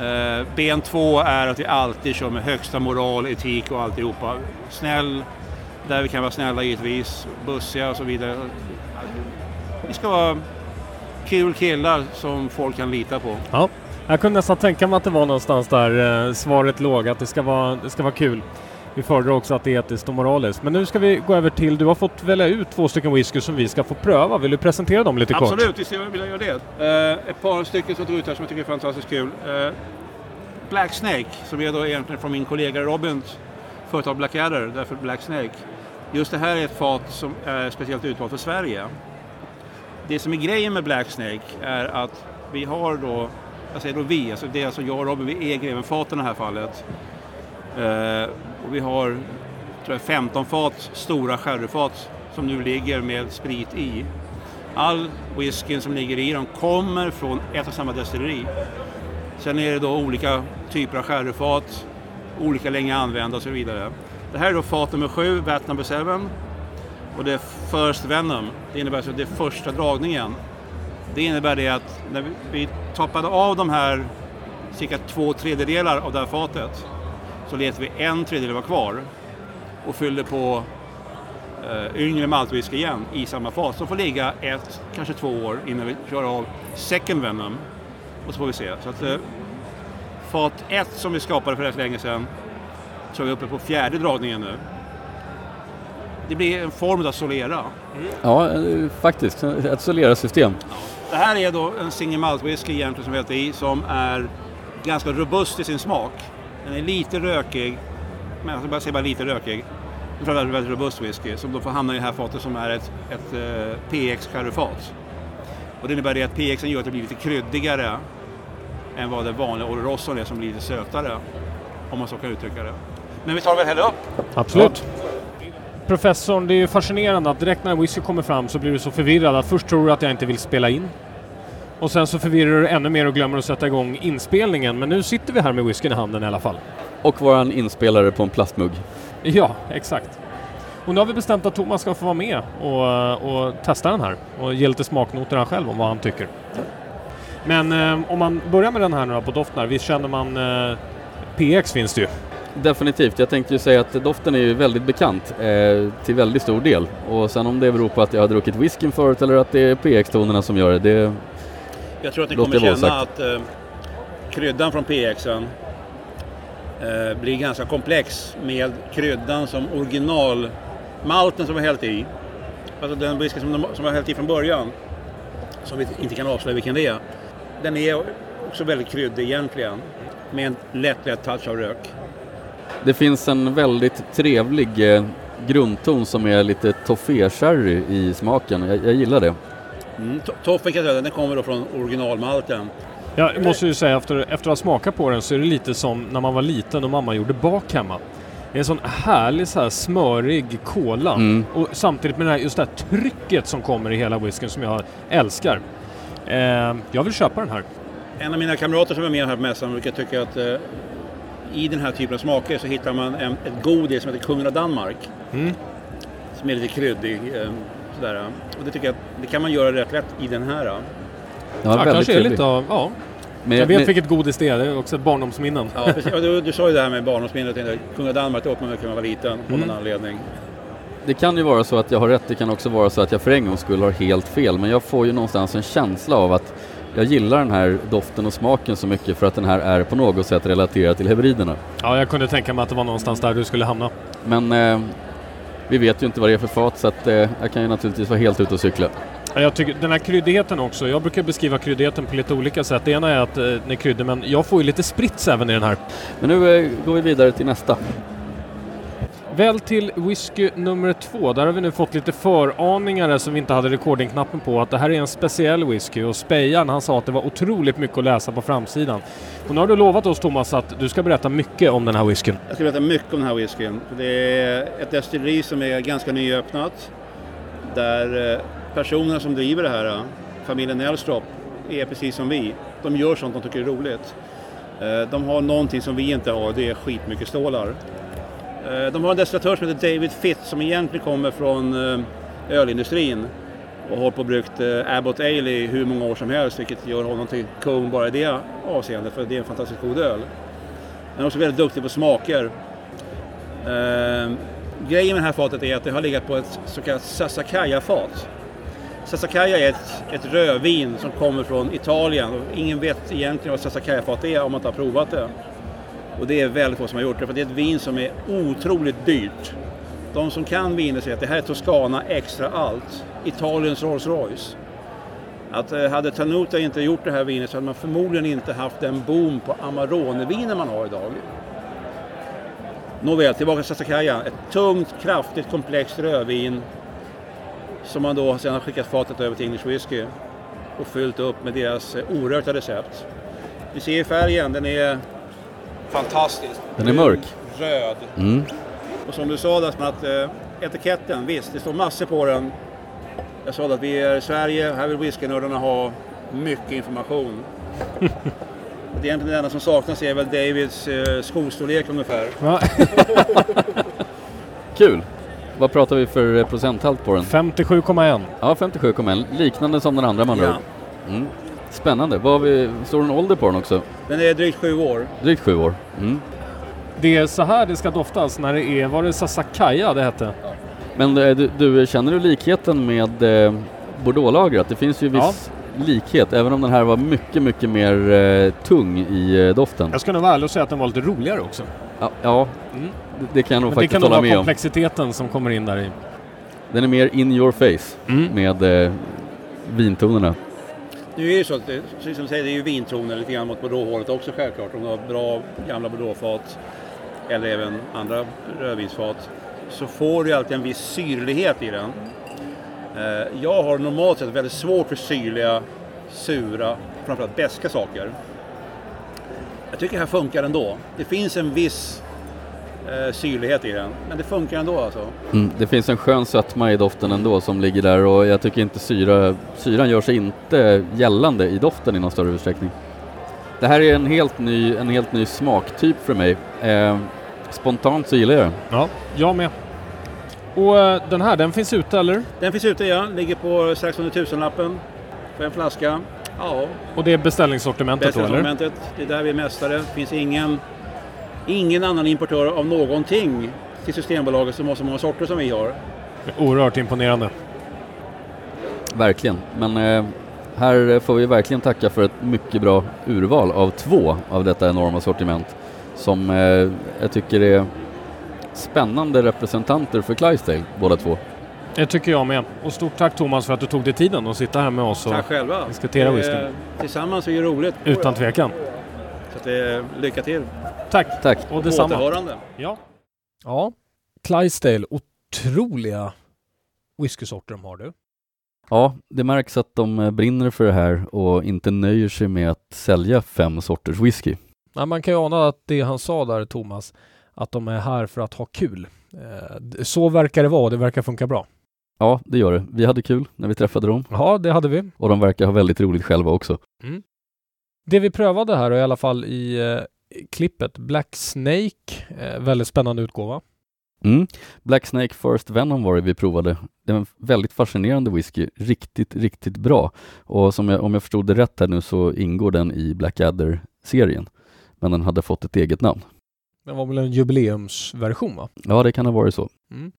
Speaker 5: Eh, ben två är att vi alltid kör med högsta moral, etik och alltihopa. Snäll, där vi kan vara snälla givetvis, bussiga och så vidare. Vi ska vara kul killar som folk kan lita på.
Speaker 1: ja. Jag kunde nästan tänka mig att det var någonstans där eh, svaret låg, att det ska, vara, det ska vara kul. Vi föredrar också att det är etiskt och moraliskt. Men nu ska vi gå över till, du har fått välja ut två stycken whisky som vi ska få pröva. Vill du presentera dem lite kort?
Speaker 5: Absolut, visst vill jag göra det. Uh, ett par stycken som jag tog ut här som jag tycker är fantastiskt kul. Uh, Black Snake, som är då egentligen från min kollega Robins företag Blackadder, därför Black Snake. Just det här är ett fat som är speciellt utvalt för Sverige. Det som är grejen med Black Snake är att vi har då, jag säger då vi, alltså det är alltså jag och Robin, vi äger även faten i det här fallet. Eh, och vi har tror jag, 15 fat, stora sherryfat som nu ligger med sprit i. All whiskyn som ligger i dem kommer från ett och samma destilleri. Sen är det då olika typer av sherryfat, olika länge använda och så vidare. Det här är då fat nummer 7, Vat number 7. Och det är First Venom. Det innebär alltså att det är första dragningen. Det innebär det att när vi, toppade av de här cirka två tredjedelar av det här fatet så lät vi en tredjedel vara kvar och fyllde på eh, yngre maltwhisky igen i samma fas. Som får ligga ett, kanske två år innan vi kör av second venom. Och så får vi se. Så att, eh, fat 1 som vi skapade för rätt länge sedan så är vi uppe på fjärde dragningen nu. Det blir en form av solera.
Speaker 2: Ja, eh, faktiskt. Ett solera-system.
Speaker 5: Det här är då en single malt whisky egentligen som vi har i som är ganska robust i sin smak. Den är lite rökig, men jag bara säger bara lite rökig. Det är en väldigt robust whisky som då får hamna i det här fatet som är ett, ett eh, uh, PX sherryfat. Och det innebär det att PXen gör att det blir lite kryddigare än vad den vanliga Olorosson är som blir lite sötare. Om man så kan uttrycka det. Men vi tar väl hela upp.
Speaker 1: Absolut. Professorn, det är ju fascinerande att direkt när en whisky kommer fram så blir du så förvirrad att först tror du att jag inte vill spela in. Och sen så förvirrar du ännu mer och glömmer att sätta igång inspelningen. Men nu sitter vi här med whiskyn i handen i alla fall.
Speaker 2: Och våran inspelare på en plastmugg.
Speaker 1: Ja, exakt. Och nu har vi bestämt att Thomas ska få vara med och, och testa den här och ge lite smaknoter han själv om vad han tycker. Men eh, om man börjar med den här nu på doften här, visst känner man eh, PX finns det ju.
Speaker 2: Definitivt. Jag tänkte ju säga att doften är ju väldigt bekant eh, till väldigt stor del. Och sen om det beror på att jag har druckit whiskyn förut eller att det är PX-tonerna som gör det, det
Speaker 5: Jag tror att ni kommer känna att eh, kryddan från PXen eh, blir ganska komplex med kryddan som originalmalten som vi har hällt i. Alltså den whisky som, de, som vi har hällt i från början, som vi inte kan avslöja vilken det är. Den är också väldigt kryddig egentligen, med en lätt, lätt touch av rök.
Speaker 2: Det finns en väldigt trevlig eh, grundton som är lite toffee-sherry i smaken. Jag, jag gillar det.
Speaker 5: Mm. to- Toffen kan jag säga, den kommer då från originalmalten.
Speaker 1: Jag måste ju säga efter, efter att ha smakat på den så är det lite som när man var liten och mamma gjorde bak hemma. Det är en sån härlig så här smörig kola
Speaker 2: Mm.
Speaker 1: och samtidigt med det här, just det här trycket som kommer i hela whiskyn som jag älskar. Eh, jag vill köpa den här.
Speaker 5: En av mina kamrater som är med här på mässan brukar tycka att eh, i den här typen av smaker så hittar man en, ett godis som heter Kungen av Danmark.
Speaker 1: Mm.
Speaker 5: Som är lite kryddig. Eh, sådär. Och det tycker jag det kan man göra rätt lätt i den här.
Speaker 2: Ja,
Speaker 1: Ja, kanske är lite av, ja.
Speaker 2: Men-
Speaker 1: jag vet
Speaker 2: men-
Speaker 1: vilket godis det är, det är också ett barndomsminnen.
Speaker 5: Ja, precis. Du, du sa ju det här med barndomsminnet. jag tänkte, Kungen av Danmark, det åt man mycket när man var liten av
Speaker 1: Mm.
Speaker 5: någon anledning.
Speaker 2: Det kan ju vara så att jag har rätt, det kan också vara så att jag för en gångs skull har helt fel. Men jag får ju någonstans en känsla av att jag gillar den här doften och smaken så mycket för att den här är på något sätt relaterad till hybriderna.
Speaker 1: Ja, jag kunde tänka mig att det var någonstans där du skulle hamna.
Speaker 2: Men eh, vi vet ju inte vad det är för fat så att eh, jag kan ju naturligtvis vara helt ute och cykla.
Speaker 1: Ja, Jag tycker den här kryddigheten också, jag brukar beskriva kryddigheten på lite olika sätt. Det ena är att eh, den är kryddig, men jag får ju lite sprits även i den här.
Speaker 2: Men nu eh, går vi vidare till nästa.
Speaker 1: Väl till whisky nummer två. Där har vi nu fått lite föraningar som vi inte hade recordingknappen på. Att det här är en speciell whisky och Spejan han sa att det var otroligt mycket att läsa på framsidan. Och nu har du lovat oss Thomas att du ska berätta mycket om den här whiskyn.
Speaker 5: Jag ska berätta mycket om den här whiskyn. Det är ett destilleri som är ganska nyöppnat. Där eh, personerna som driver det här, eh, familjen Elstrop, är precis som vi. De gör sånt de tycker är roligt. Eh, de har någonting som vi inte har, det är skitmycket stålar. Eh, de har en destillatör som heter David Fitt som egentligen kommer från eh, ölindustrin och har på brukt eh, Abbott Ale i hur många år som helst vilket gör honom till kung bara i det avseendet för det är en fantastiskt god öl. Han är också väldigt duktig på smaker. Eh, grejen med det här fatet är att det har legat på ett så kallat Sassicaia-fat. Sassicaia är ett, ett rödvin som kommer från Italien. Och ingen vet egentligen vad Sassicaia-fat är om man inte har provat det. Och det är väldigt få som har gjort det, för det är ett vin som är otroligt dyrt. De som kan viner säger att det här är Toscana extra allt. Italiens Rolls Royce. Att eh, hade Tanuta inte gjort det här vinet så hade man förmodligen inte haft den boom på Amarone-viner man har idag. Nåväl, tillbaka till Sassicaia. Ett tungt, kraftigt, komplext rödvin som man då sedan har skickat fatet över till English Whisky och fyllt upp med deras eh, orökta orörta recept. Vi ser färgen, den är fantastisk.
Speaker 2: Den är mörk.
Speaker 5: Röd.
Speaker 2: Mm.
Speaker 5: Och som du sa där, att eh, etiketten, visst det står massor på den. Jag sa att vi är i Sverige, här vill whiskynördarna ha mycket information. det är egentligen det enda som saknas är väl Davids eh, skostorlek ungefär.
Speaker 1: Ja,
Speaker 2: Kul! Vad pratar vi för procenthalt på den?
Speaker 1: 57,1.
Speaker 2: Ja, 57,1. Liknande som den andra man
Speaker 5: Ja.
Speaker 2: Mm. Spännande. Vad har vi, står det en ålder på den också?
Speaker 5: Den är drygt sju år.
Speaker 2: Drygt sju år. Mm.
Speaker 1: Det är så här det ska doftas när det är, var det Sassicaia det hette?
Speaker 2: Men eh, du, du, känner du likheten med eh, Bordeaux-lagret? Det finns ju viss likhet, även om den här var mycket, mycket mer eh, tung i eh, doften.
Speaker 1: Jag ska nog vara ärlig och säga att den var lite roligare också.
Speaker 2: Ja, ja
Speaker 1: Mm.
Speaker 2: det, det kan jag nog
Speaker 1: Men det
Speaker 2: faktiskt
Speaker 1: kan nog
Speaker 2: hålla
Speaker 1: vara
Speaker 2: med om.
Speaker 1: komplexiteten som kommer in där i.
Speaker 2: Den är mer in your face
Speaker 1: Mm.
Speaker 2: med eh, vintonerna.
Speaker 5: Nu är det ju så att, det, precis som du säger, det är ju vintoner lite grann mot bordeauxhålet också självklart. Om du har bra gamla Bordeaux-fat eller även andra rödvinsfat så får du ju alltid en viss syrlighet i den. Eh, jag har normalt sett väldigt svårt för syrliga, sura, framförallt beska saker. Jag tycker det här funkar ändå. Det finns en viss eh, syrlighet i den, men det funkar ändå alltså.
Speaker 2: Mm. Det finns en skön sötma i doften ändå som ligger där och jag tycker inte syra, syran gör sig inte gällande i doften i någon större utsträckning. Det här är en helt ny, en helt ny smaktyp för mig. Eh, spontant så gillar jag den.
Speaker 1: Ja, jag med. Och eh, den här, den finns ute eller?
Speaker 5: Den finns ute ja, ligger på strax under tusenlappen för en flaska. Ja,
Speaker 1: Och det är beställningssortimentet då eller?
Speaker 5: Det är där vi är mästare. Det finns ingen ingen annan importör av någonting till Systembolaget som har så många sorter som vi har.
Speaker 1: Oerhört imponerande.
Speaker 2: Verkligen, men eh, här får vi verkligen tacka för ett mycket bra urval av två av detta enorma sortiment som eh, jag tycker är spännande representanter för Clydesdale, båda två.
Speaker 1: Det tycker jag med. Och stort tack Thomas för att du tog dig tiden att sitta här med oss och
Speaker 5: Tack själva.
Speaker 1: diskutera
Speaker 5: Eh. Tillsammans är det roligt.
Speaker 1: Utan tvekan.
Speaker 5: Så att, eh, lycka till.
Speaker 1: Tack!
Speaker 2: Tack!
Speaker 1: Och detsamma.
Speaker 5: Återhörande.
Speaker 1: Ja. Ja. Clydesdale, otroliga whiskysorter de har du.
Speaker 2: Ja, det märks att de eh, brinner för det här och inte nöjer sig med att sälja fem sorters whisky.
Speaker 1: Ja, man kan ju ana att det han sa där Thomas, att de är här för att ha kul. Eh, Så verkar det vara och det verkar funka bra.
Speaker 2: Ja, det gör det. Vi hade kul när vi träffade dem
Speaker 1: Ja, det hade vi.
Speaker 2: och de verkar ha väldigt roligt själva också.
Speaker 1: Det vi prövade här och i alla fall i eh, klippet Black Snake, eh, väldigt spännande utgåva.
Speaker 2: Mm. Black Snake First Venom var det vi provade. Det var en väldigt fascinerande whisky, riktigt, riktigt bra. Och som jag, om jag förstod det rätt här nu så ingår den i Blackadder-serien. Men den hade fått ett eget namn.
Speaker 1: Det var väl en jubileumsversion va?
Speaker 2: Ja, det kan ha varit så.
Speaker 1: Mm.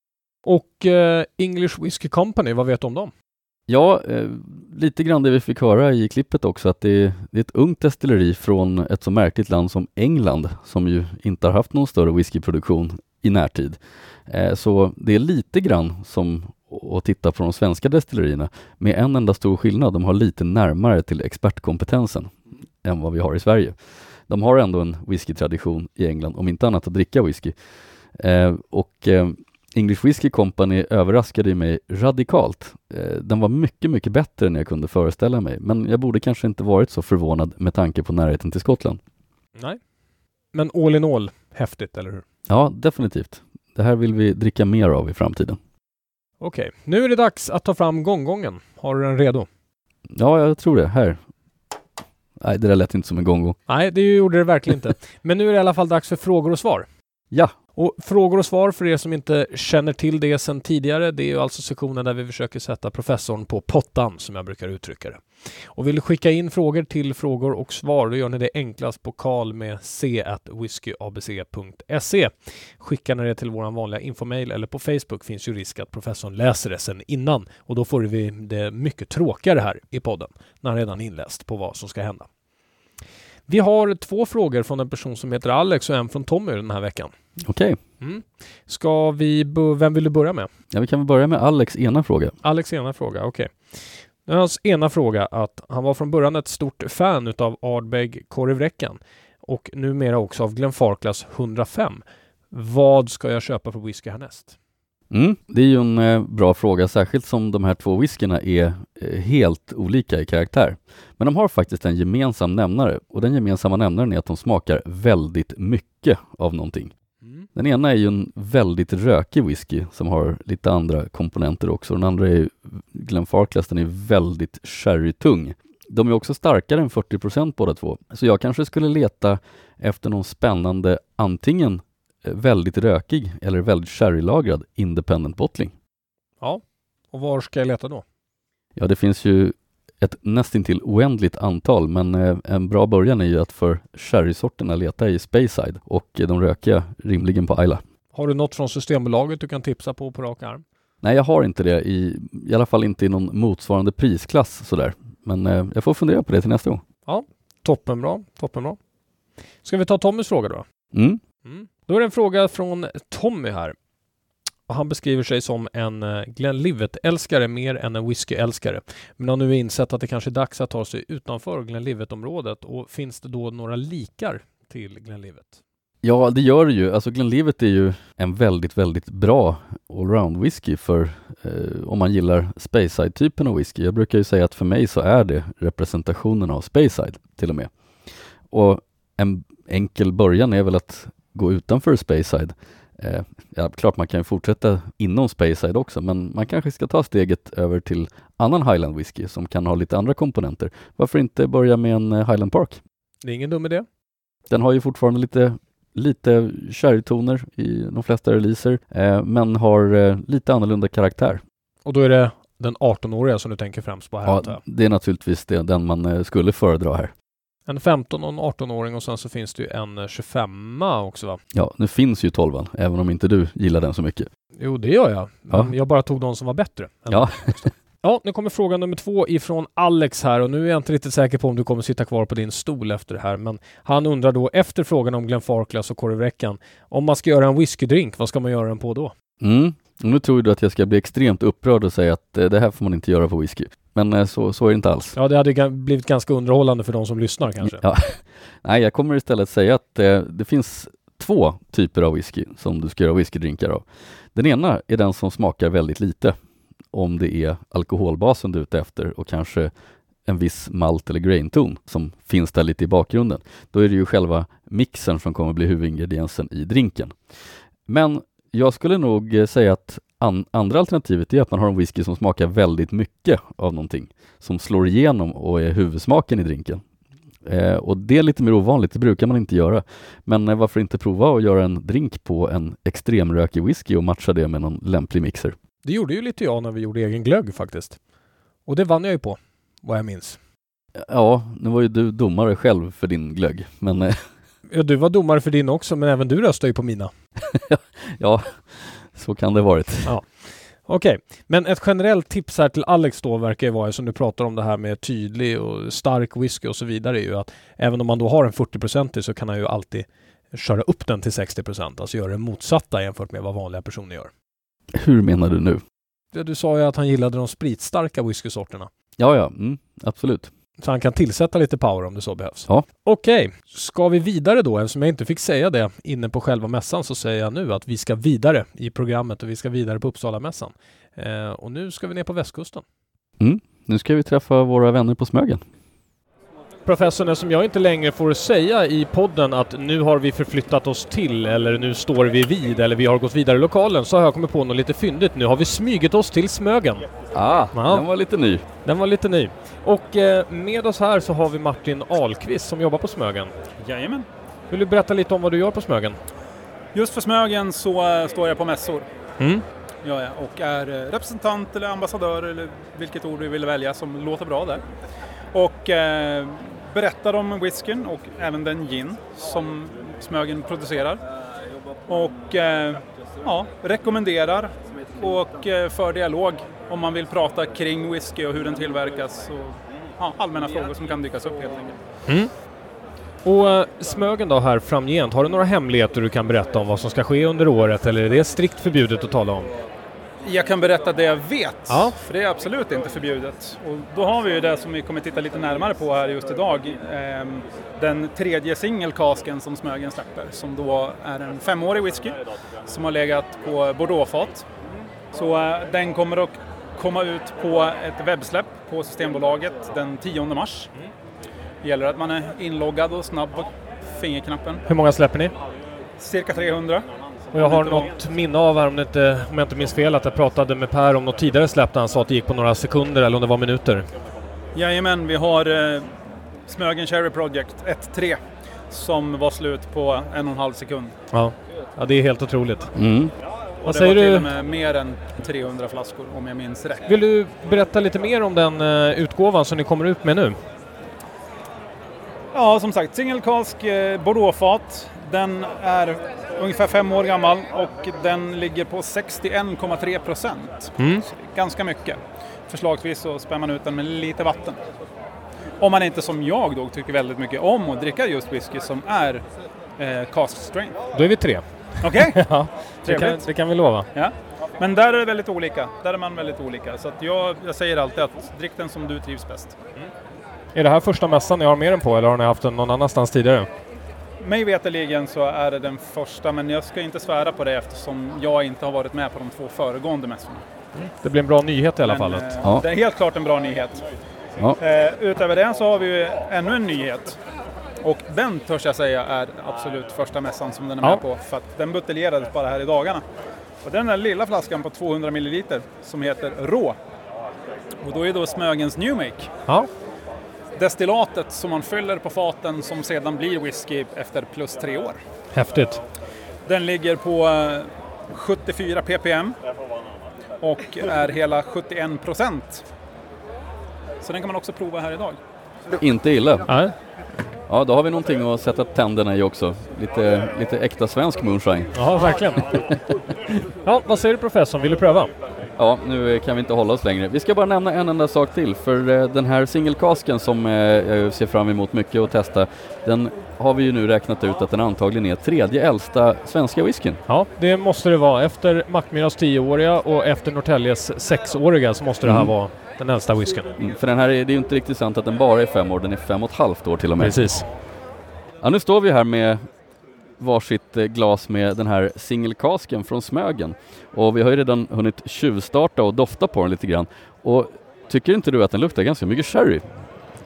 Speaker 1: Och eh, English Whiskey Company, vad vet du om dem?
Speaker 2: Ja, eh, lite grann det vi fick höra i klippet också, att det, det är ett ungt destilleri från ett så märkligt land som England, som ju inte har haft någon större whiskyproduktion i närtid. Eh, så det är lite grann som att titta på de svenska destillerierna, med en enda stor skillnad. De har lite närmare till expertkompetensen än vad vi har i Sverige. De har ändå en whiskytradition i England, om inte annat att dricka whisky. Eh, och eh, English Whiskey Company överraskade mig radikalt. Eh, den var mycket, mycket bättre än jag kunde föreställa mig, men jag borde kanske inte varit så förvånad med tanke på närheten till Skottland.
Speaker 1: Nej. Men all in all, häftigt, eller hur?
Speaker 2: Ja, definitivt. Det här vill vi dricka mer av i framtiden.
Speaker 1: Okej, nu är det dags att ta fram gånggången. Har du den redo?
Speaker 2: Ja, jag tror det. Här. Nej, det där lät inte som en gongo.
Speaker 1: Nej, det gjorde det verkligen inte. Men nu är det i alla fall dags för frågor och svar.
Speaker 2: Ja,
Speaker 1: Och frågor och svar för er som inte känner till det sedan tidigare, det är ju alltså sektionen där vi försöker sätta professorn på pottan, som jag brukar uttrycka det. Och vill du skicka in frågor till frågor och svar, då gör ni det enklast på kal med c whiskyabc.se. Skickar ni det till vår vanliga infomail eller på Facebook finns ju risk att professorn läser det sen innan och då får vi det mycket tråkigare här i podden när han redan inläst på vad som ska hända. Vi har två frågor från en person som heter Alex och en från Tommy den här veckan.
Speaker 2: okej.
Speaker 1: Mm. Ska vi, vem vill du börja med?
Speaker 2: Ja, vi kan väl börja med Alex ena fråga.
Speaker 1: Alex ena fråga, okej. Nu är Hans ena fråga att han var från början ett stort fan utav Ardbeg korvräckan och numera också av Glenfarclas 105. Vad ska jag köpa för whisky härnäst?
Speaker 2: Mm, det är ju en eh, bra fråga, särskilt som de här två whiskyna är eh, helt olika i karaktär. Men de har faktiskt en gemensam nämnare och den gemensamma nämnaren är att de smakar väldigt mycket av någonting. Den ena är ju en väldigt rökig whisky som har lite andra komponenter också. Den andra är Glenfarclas, den är väldigt sherrytung. De är också starkare än 40% båda två. Så jag kanske skulle leta efter någon spännande antingen väldigt rökig eller väldigt sherrylagrad independent bottling.
Speaker 1: Ja, och var ska jag leta då?
Speaker 2: Ja, det finns ju ett nästintill oändligt antal, men eh, en bra början är ju att för sherrysorterna leta i Speyside och de rökiga rimligen på Isla.
Speaker 1: Har du något från Systembolaget du kan tipsa på på rak arm?
Speaker 2: Nej, jag har inte det, i, i alla fall inte i någon motsvarande prisklass sådär. Men eh, jag får fundera på det till nästa gång.
Speaker 1: Toppenbra, toppenbra. Ska vi ta Tommys fråga då?
Speaker 2: Mm.
Speaker 1: Mm. Då är det en fråga från Tommy här. Och Han beskriver sig som en eh, Glenlivet-älskare mer än en whisky-älskare. Men har nu insett att det kanske är dags att ta sig utanför Glenlivet-området och finns det då några likar till Glenlivet?
Speaker 2: Ja, det gör det ju. Alltså Glenlivet är ju en väldigt, väldigt bra allround whisky för eh, om man gillar Speyside-typen av whisky. Jag brukar ju säga att för mig så är det representationen av Speyside till och med. Och en enkel början är väl att gå utanför Speyside. Eh, ja, klart man kan ju fortsätta inom Speyside också, men man kanske ska ta steget över till annan Highland whisky som kan ha lite andra komponenter. Varför inte börja med en eh, Highland Park?
Speaker 1: Det är ingen dum idé.
Speaker 2: Den har ju fortfarande lite, lite sherrytoner i de flesta releaser, eh, men har eh, lite annorlunda karaktär.
Speaker 1: Och då är det den 18-åriga som du tänker främst på här
Speaker 2: Ja, det är naturligtvis det, den man eh, skulle föredra här.
Speaker 1: En 15 och en 18-åring och sen så finns det ju en 25 också va?
Speaker 2: Ja, nu finns ju 12 även om inte du gillar den så mycket.
Speaker 1: Jo, det gör jag.
Speaker 2: Ja.
Speaker 1: Jag bara tog de som var bättre.
Speaker 2: Ja.
Speaker 1: Ja, nu kommer fråga nummer två ifrån Alex här och nu är jag inte riktigt säker på om du kommer sitta kvar på din stol efter det här, men han undrar då efter frågan om Glenfarclas och korvräckan, om man ska göra en whiskydrink, vad ska man göra den på då?
Speaker 2: Mm. Nu tror du att jag ska bli extremt upprörd och säga att eh, det här får man inte göra på whisky. Men eh, så, så är det inte alls.
Speaker 1: Ja, det hade blivit ganska underhållande för de som lyssnar kanske.
Speaker 2: Ja. Nej, jag kommer istället säga att eh, det finns två typer av whisky som du ska göra whiskydrinkar av. Den ena är den som smakar väldigt lite, om det är alkoholbasen du är ute efter och kanske en viss malt eller grainton som finns där lite i bakgrunden. Då är det ju själva mixen som kommer bli huvudingrediensen i drinken. Men jag skulle nog eh, säga att an andra alternativet är att man har en whisky som smakar väldigt mycket av någonting, som slår igenom och är huvudsmaken i drinken. Eh, och det är lite mer ovanligt, det brukar man inte göra. Men eh, varför inte prova att göra en drink på en extremrökig whisky och matcha det med någon lämplig mixer?
Speaker 1: Det gjorde ju lite jag när vi gjorde egen glögg faktiskt. Och det vann jag ju på, vad jag minns.
Speaker 2: Ja, nu var ju du domare själv för din glögg, men eh,
Speaker 1: Ja, du var domare för din också, men även du röstade ju på mina.
Speaker 2: ja, så kan det varit.
Speaker 1: Okej, men ett generellt tips här till Alex då verkar ju vara, som du pratar om det här med tydlig och stark whisky och så vidare, är ju att även om man då har en 40% så kan han ju alltid köra upp den till 60% alltså göra det motsatta jämfört med vad vanliga personer gör.
Speaker 2: Hur menar du nu?
Speaker 1: Du sa ju att han gillade de spritstarka whiskysorterna.
Speaker 2: Ja, ja, mm, absolut.
Speaker 1: Så han kan tillsätta lite power om det så behövs.
Speaker 2: Ja.
Speaker 1: Okej, ska vi vidare då? Eftersom jag inte fick säga det inne på själva mässan så säger jag nu att vi ska vidare i programmet och vi ska vidare på Uppsala-mässan. Eh, och nu ska vi ner på västkusten.
Speaker 2: Nu ska vi träffa våra vänner på Smögen.
Speaker 1: Professorn, eftersom jag inte längre får säga i podden att nu har vi förflyttat oss till eller nu står vi vid eller vi har gått vidare i lokalen så har jag kommit på något lite fyndigt. Nu har vi smugit oss till Smögen.
Speaker 2: Ah,
Speaker 1: Ja.
Speaker 2: den var lite ny.
Speaker 1: Den var lite ny. Och eh, med oss här så har vi Martin Ahlqvist som jobbar på Smögen.
Speaker 6: Jajamän.
Speaker 1: Vill du berätta lite om vad du gör på Smögen?
Speaker 6: Just för Smögen så eh, står jag på mässor.
Speaker 1: Mm.
Speaker 6: Gör jag, och är eh, representant eller ambassadör eller vilket ord du vill välja som låter bra där. Och eh, berättar om whiskyn och även den gin som Smögen producerar. Och eh, ja, rekommenderar och eh, för dialog om man vill prata kring whisky och hur den tillverkas och ja, allmänna frågor som kan dykas upp helt enkelt. Mm.
Speaker 1: Och eh, Smögen då här framgent, har du några hemligheter du kan berätta om vad som ska ske under året eller är det strikt förbjudet att tala om?
Speaker 6: Jag kan berätta det jag vet,
Speaker 1: Ja.
Speaker 6: för det är absolut inte förbjudet. Och då har vi ju det som vi kommer titta lite närmare på här just idag. Ehm, Den tredje singelkasken som Smögen släpper, som då är en femårig whisky som har legat på bordeauxfat. Så eh, den kommer att komma ut på ett webbsläpp på Systembolaget den 10 mars. Det gäller att man är inloggad och snabb på fingerknappen.
Speaker 1: Hur många släpper ni?
Speaker 6: Cirka 300.
Speaker 1: Och jag har något minne av här, om, det inte, om jag inte minns fel, att jag pratade med Per om något tidigare släpp där han sa att det gick på några sekunder eller om det var minuter.
Speaker 6: Jajamän, vi har eh, Smögen Cherry Project 1.3 som var slut på en och en halv sekund.
Speaker 1: Ja, ja det är helt otroligt.
Speaker 2: Mm.
Speaker 6: Och
Speaker 1: Vad
Speaker 6: det
Speaker 1: säger
Speaker 6: var till
Speaker 1: du?
Speaker 6: och med mer än 300 flaskor om jag minns rätt.
Speaker 1: Vill du berätta lite mer om den eh, utgåvan som ni kommer ut med nu?
Speaker 6: Ja, som sagt, singelkask eh, Bordeauxfat. Den är ungefär fem år gammal och den ligger på 61,3 procent.
Speaker 1: Mm.
Speaker 6: Ganska mycket. Förslagsvis så spär man ut den med lite vatten. Om man inte som jag då tycker väldigt mycket om att dricka just whisky som är eh, cask strength.
Speaker 1: Då är vi tre.
Speaker 6: Okej?
Speaker 1: Ja, det kan, det kan vi lova.
Speaker 6: Ja. Men där är det väldigt olika. Där är man väldigt olika. Så jag, jag säger alltid att drick den som du trivs bäst.
Speaker 1: Är det här första mässan ni har med den på eller har ni haft den någon annanstans tidigare?
Speaker 6: Mig veterligen så är det den första, men jag ska inte svära på det eftersom jag inte har varit med på de två föregående mässorna.
Speaker 1: Det blir en bra nyhet i alla
Speaker 6: Men,
Speaker 1: fall.
Speaker 6: eh,
Speaker 2: Ja.
Speaker 6: Det är helt klart en bra nyhet.
Speaker 2: Ja.
Speaker 6: Eh, utöver det så har vi ju ännu en nyhet. Och den törs jag säga är absolut första mässan som den är
Speaker 1: Ja.
Speaker 6: med på. För att den buteljerades bara här i dagarna. Och den där lilla flaskan på 200 ml som heter Rå. Och då är då Smögens New Make.
Speaker 1: Ja,
Speaker 6: Destillatet som man fyller på faten som sedan blir whisky efter plus tre år.
Speaker 1: häftigt.
Speaker 6: Den ligger på eh, 74 ppm och är hela 71 procent. Så den kan man också prova här idag.
Speaker 2: Inte illa.
Speaker 1: Ja.
Speaker 2: Ja, då har vi någonting att sätta tänderna i också. Lite, lite äkta svensk moonshine.
Speaker 1: Ja, verkligen. ja, vad säger du professorn? Vill du pröva?
Speaker 2: Ja, nu kan vi inte hålla oss längre. Vi ska bara nämna en enda sak till, för eh, den här singelkasken som eh, jag ser fram emot mycket att testa, den har vi ju nu räknat ut att den antagligen är tredje äldsta svenska whiskyn.
Speaker 1: Ja, det måste det vara. Efter Mackmyras 10-åriga och efter Norrtäljes 6-åriga så måste det här
Speaker 2: Mm.
Speaker 1: vara den äldsta whiskyn.
Speaker 2: Mm, för den här är, det är ju inte riktigt sant att den bara är fem år, den är fem och ett halvt år till och med.
Speaker 1: Precis.
Speaker 2: Ja, nu står vi här med varsitt eh, glas med den här singelkasken från Smögen. Och vi har ju redan hunnit tjuvstarta och dofta på den lite grann. Och tycker inte du att den luktar ganska mycket sherry?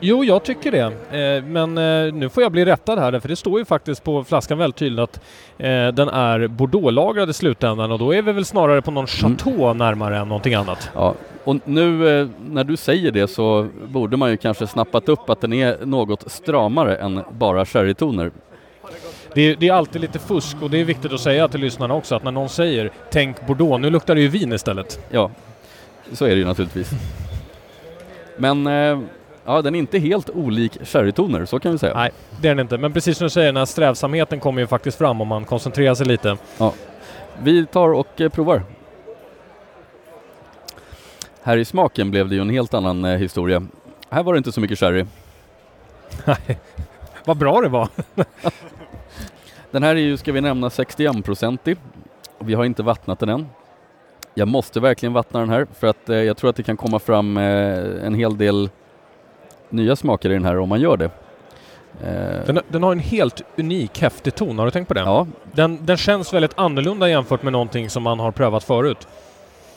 Speaker 1: Jo, jag tycker det. Eh, men eh, nu får jag bli rättad här, för det står ju faktiskt på flaskan väldigt tydligt att eh, den är bordeauxlagrad i slutändan och då är vi väl snarare på någon chateau närmare än någonting annat.
Speaker 2: Ja, och nu när du säger det så borde man ju kanske snappat upp att den är något stramare än bara sherrytoner.
Speaker 1: Det är, det är alltid lite fusk och det är viktigt att säga till lyssnarna också att när någon säger tänk bordeaux, nu luktar det ju vin istället.
Speaker 2: Ja, så är det ju naturligtvis. Men eh, ja, den är inte helt olik sherrytoner, så kan vi säga.
Speaker 1: Nej, det är den inte. Men precis som du säger, den här strävsamheten kommer ju faktiskt fram om man koncentrerar sig lite.
Speaker 2: Vi tar och eh, provar. Här i smaken blev det ju en helt annan eh, historia. Här var det inte så mycket sherry.
Speaker 1: Vad bra det var!
Speaker 2: Den här är ju, ska vi nämna, 61-procentig. Vi har inte vattnat den än. Jag måste verkligen vattna den här för att eh, jag tror att det kan komma fram eh, en hel del nya smaker i den här om man gör det. Eh,
Speaker 1: Den, den har en helt unik häftig ton, har du tänkt på det?
Speaker 2: ja,
Speaker 1: Den, den känns väldigt annorlunda jämfört med någonting som man har prövat förut.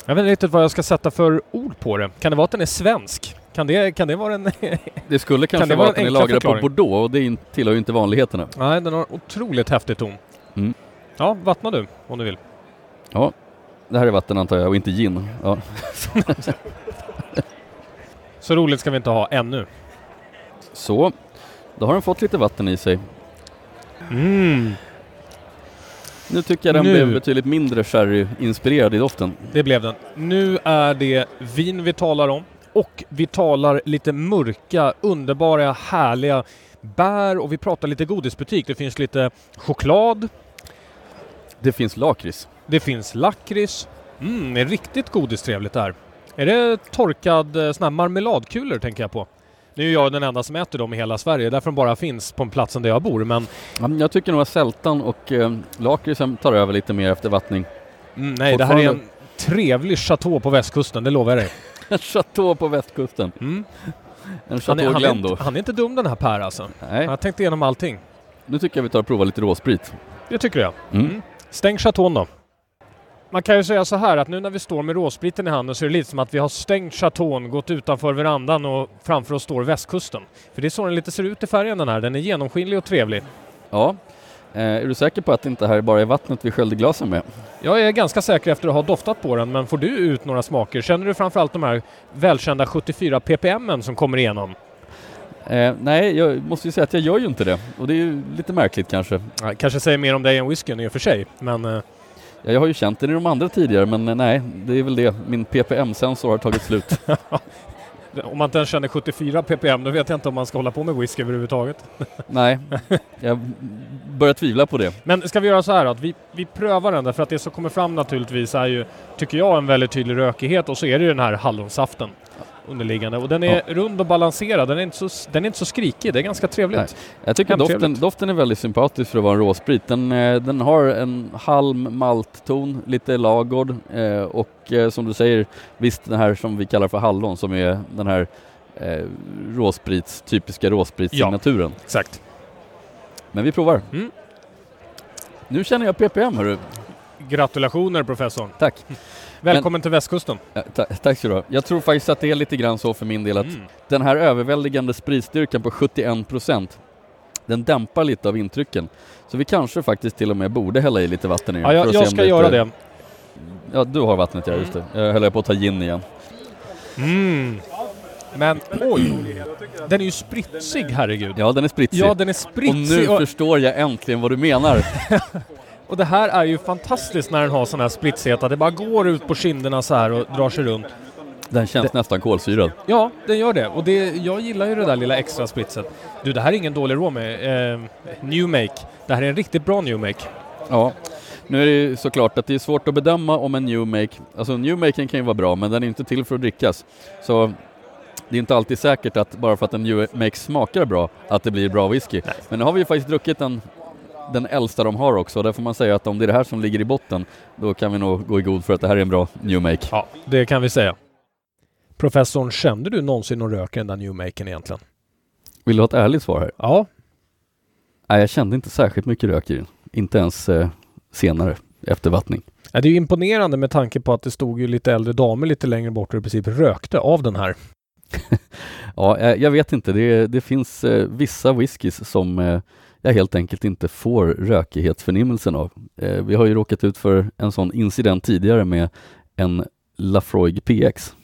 Speaker 1: Jag vet inte riktigt vad jag ska sätta för ord på det. Kan det vara att den är svensk? Kan det, kan det vara en...
Speaker 2: det skulle kanske
Speaker 1: det
Speaker 2: vara att den är lagrad på? Bordeaux och det tillhör ju inte vanligheterna.
Speaker 1: Nej, den har otroligt häftig ton.
Speaker 2: Mm.
Speaker 1: Ja, vattna du om du vill.
Speaker 2: Ja, det här är vatten antar jag och inte gin. Ja.
Speaker 1: Så roligt ska vi inte ha ännu.
Speaker 2: Så, då har den fått lite vatten i sig.
Speaker 1: Mm,
Speaker 2: Nu tycker jag den
Speaker 1: Nu.
Speaker 2: blev betydligt mindre sherry-inspirerad i doften.
Speaker 1: det blev den. Nu är det vin vi talar om. Och vi talar lite mörka, underbara, härliga bär och vi pratar lite godisbutik. Det finns lite choklad,
Speaker 2: Det finns lakrits.
Speaker 1: det finns lakrits. Mm, det är riktigt godistrevligt där. Är det torkad eh, sån här marmeladkulor tänker jag på? Nu är jag den enda som äter dem i hela Sverige, därför de bara finns på platsen där jag bor. Men
Speaker 2: Ja, men Jag tycker nog att sältan och eh, lakritsen tar över lite mer efter vattning.
Speaker 1: mm, nej, det här är en trevlig chateau på västkusten, det lovar jag dig.
Speaker 2: En chateau på västkusten.
Speaker 1: Mm.
Speaker 2: En
Speaker 1: Han, är,
Speaker 2: chateau
Speaker 1: han, är
Speaker 2: Glendo.
Speaker 1: inte, han är inte dum den här Per alltså.
Speaker 2: Nej,
Speaker 1: Han har tänkt igenom allting.
Speaker 2: nu tycker jag vi tar och provar lite råsprit.
Speaker 1: Det tycker jag.
Speaker 2: Mm.
Speaker 1: Stäng chateaun då. Man kan ju säga så här att nu när vi står med råspriten i handen så är det lite som att vi har stängt chateaun, gått utanför verandan och framför oss står västkusten. För det är så den lite ser ut i färgen den här. Den är genomskinlig och trevlig.
Speaker 2: Ja. Eh, är du säker på att det inte här bara är vattnet vi sköljde glasen med?
Speaker 1: Jag är ganska säker efter att ha doftat på den, men får du ut några smaker? Känner du framförallt de här välkända 74 ppm som kommer igenom?
Speaker 2: Eh, nej, jag måste ju säga att jag gör ju inte det. Och det är ju lite märkligt kanske.
Speaker 1: Ja, kanske säger mer om dig än whiskyn i och för sig, men eh,
Speaker 2: Ja, Jag har ju känt den i de andra tidigare men eh, nej, det är väl det. Min PPM-sensor har tagit slut.
Speaker 1: om man inte ens känner 74 ppm, då vet jag inte om man ska hålla på med whisky överhuvudtaget.
Speaker 2: nej, jag börjar tvivla på det.
Speaker 1: Men ska vi göra så här att vi, vi prövar den därför att det som kommer fram naturligtvis är ju, tycker jag, en väldigt tydlig rökighet och så är det ju den här hallonsaften underliggande. Och den är rund och balanserad, den är, inte så, den är inte så skrikig, det är ganska trevligt.
Speaker 2: Nej. Jag tycker doften, doften är väldigt sympatisk för att vara en råsprit. Den, eh, den har en halm maltton, lite lagård eh, och eh, som du säger, visst den här som vi kallar för hallon som är den här eh, råsprits, typiska råspritssignaturen.
Speaker 1: Exakt.
Speaker 2: Men vi provar.
Speaker 1: Mm.
Speaker 2: Nu känner jag ppm hörru.
Speaker 1: Gratulationer professorn.
Speaker 2: Tack.
Speaker 1: Välkommen till västkusten.
Speaker 2: Ta tack så du ha. Jag tror faktiskt att det är lite grann så för min del att
Speaker 1: Mm.
Speaker 2: den här överväldigande spritstyrkan på 71% den dämpar lite av intrycken. Så vi kanske faktiskt till och med borde hälla i lite vatten den.
Speaker 1: Ja, jag,
Speaker 2: för att
Speaker 1: jag ska
Speaker 2: det
Speaker 1: göra det.
Speaker 2: Ja, du har vattnet ja, just det. Jag höll på att ta gin igen.
Speaker 1: Mm. Men oj, den är ju spritsig herregud.
Speaker 2: Ja, den är spritsig.
Speaker 1: Ja, den är
Speaker 2: och
Speaker 1: spritsig.
Speaker 2: nu
Speaker 1: Och,
Speaker 2: förstår jag äntligen vad du menar.
Speaker 1: och det här är ju fantastiskt när den har sån här spritsighet. att Det bara går ut på kinderna så här och drar sig runt.
Speaker 2: Den känns
Speaker 1: Det-
Speaker 2: nästan kolsyrad.
Speaker 1: Ja, den gör det. Och det, jag gillar ju det där lilla extra spritset. Du, det här är ingen dålig rom med. Eh, new make. Det här är en riktigt bra new make.
Speaker 2: Ja, nu är det ju såklart att det är svårt att bedöma om en new make, alltså new maken kan ju vara bra men den är inte till för att drickas. Så det är inte alltid säkert att bara för att en new make smakar bra att det blir bra whisky. Men nu har vi ju faktiskt druckit den, den äldsta de har också och där får man säga att om det är det här som ligger i botten då kan vi nog gå i god för att det här är en bra new make.
Speaker 1: Ja, det kan vi säga. Professorn, kände du någonsin någon rök i den där new maken egentligen?
Speaker 2: Vill du ha ett ärligt svar här?
Speaker 1: Ja,
Speaker 2: Nej, jag kände inte särskilt mycket rök i den. Inte ens eh, senare, efter vattning.
Speaker 1: Ja, det är ju imponerande med tanke på att det stod ju lite äldre damer lite längre bort och i princip rökte av den här.
Speaker 2: Ja, eh, jag vet inte. Det, det finns eh, vissa whiskys som eh, jag helt enkelt inte får rökighetsförnimmelsen av. Eh, vi har ju råkat ut för en sån incident tidigare med en Lafroig PX.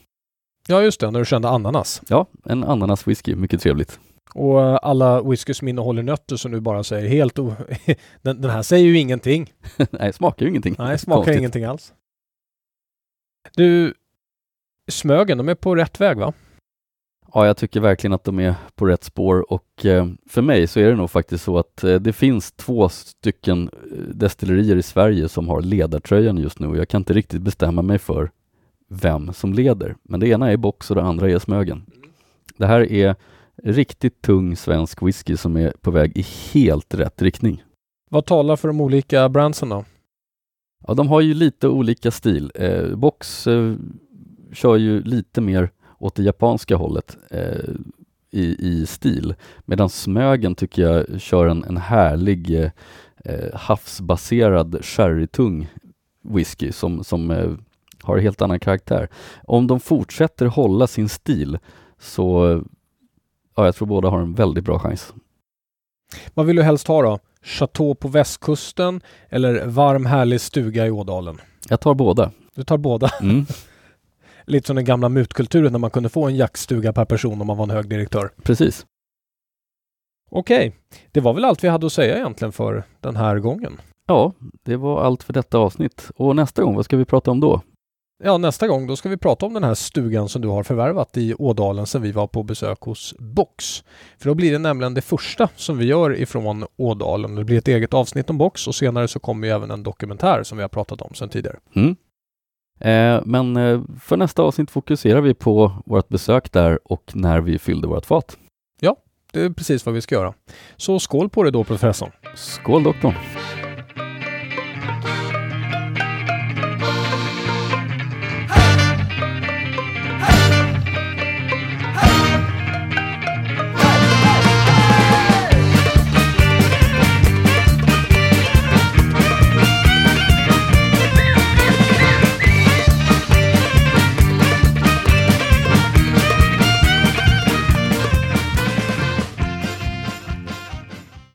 Speaker 1: Ja, just det, när du kände ananas.
Speaker 2: Ja, en ananaswhisky, mycket trevligt.
Speaker 1: Och eh, alla whisky som innehåller nötter som du bara säger helt o... den, den här säger ju ingenting.
Speaker 2: Nej, smakar ju ingenting.
Speaker 1: Nej, smakar
Speaker 2: Konstigt.
Speaker 1: ingenting alls. Du, Smögen, de är på rätt väg va?
Speaker 2: Ja, jag tycker verkligen att de är på rätt spår och eh, för mig så är det nog faktiskt så att eh, det finns två stycken eh, destillerier i Sverige som har ledartröjan just nu och jag kan inte riktigt bestämma mig för vem som leder. Men det ena är Box och det andra är Smögen. Det här är riktigt tung svensk whisky som är på väg i helt rätt riktning.
Speaker 1: Vad talar för de olika brandsen då?
Speaker 2: Ja, de har ju lite olika stil. Eh, Box eh, kör ju lite mer åt det japanska hållet eh, i, i stil, medan Smögen tycker jag kör en, en härlig eh, eh, havsbaserad sherrytung whisky som, som eh, har helt annan karaktär. Om de fortsätter hålla sin stil så ja, jag tror båda har en väldigt bra chans.
Speaker 1: Vad vill du helst ha då? Chateau på västkusten eller varm härlig stuga i Ådalen?
Speaker 2: Jag tar båda.
Speaker 1: Du tar båda.
Speaker 2: Mm,
Speaker 1: Lite som den gamla mutkulturen när man kunde få en jaktstuga per person om man var en hög direktör.
Speaker 2: precis.
Speaker 1: Okej, det var väl allt vi hade att säga egentligen för den här gången.
Speaker 2: Ja, det var allt för detta avsnitt. Och nästa gång, vad ska vi prata om då?
Speaker 1: Ja, nästa gång då ska vi prata om den här stugan som du har förvärvat i Ådalen sedan vi var på besök hos Box. För då blir det nämligen det första som vi gör ifrån Ådalen. Det blir ett eget avsnitt om Box och senare så kommer ju även en dokumentär som vi har pratat om sedan tidigare.
Speaker 2: Mm. Eh, men eh, för nästa avsnitt fokuserar vi på vårt besök där och när vi fyllde vårt fat.
Speaker 1: Det är precis vad vi ska göra. Så skål på det då professorn!
Speaker 2: Skål doktorn!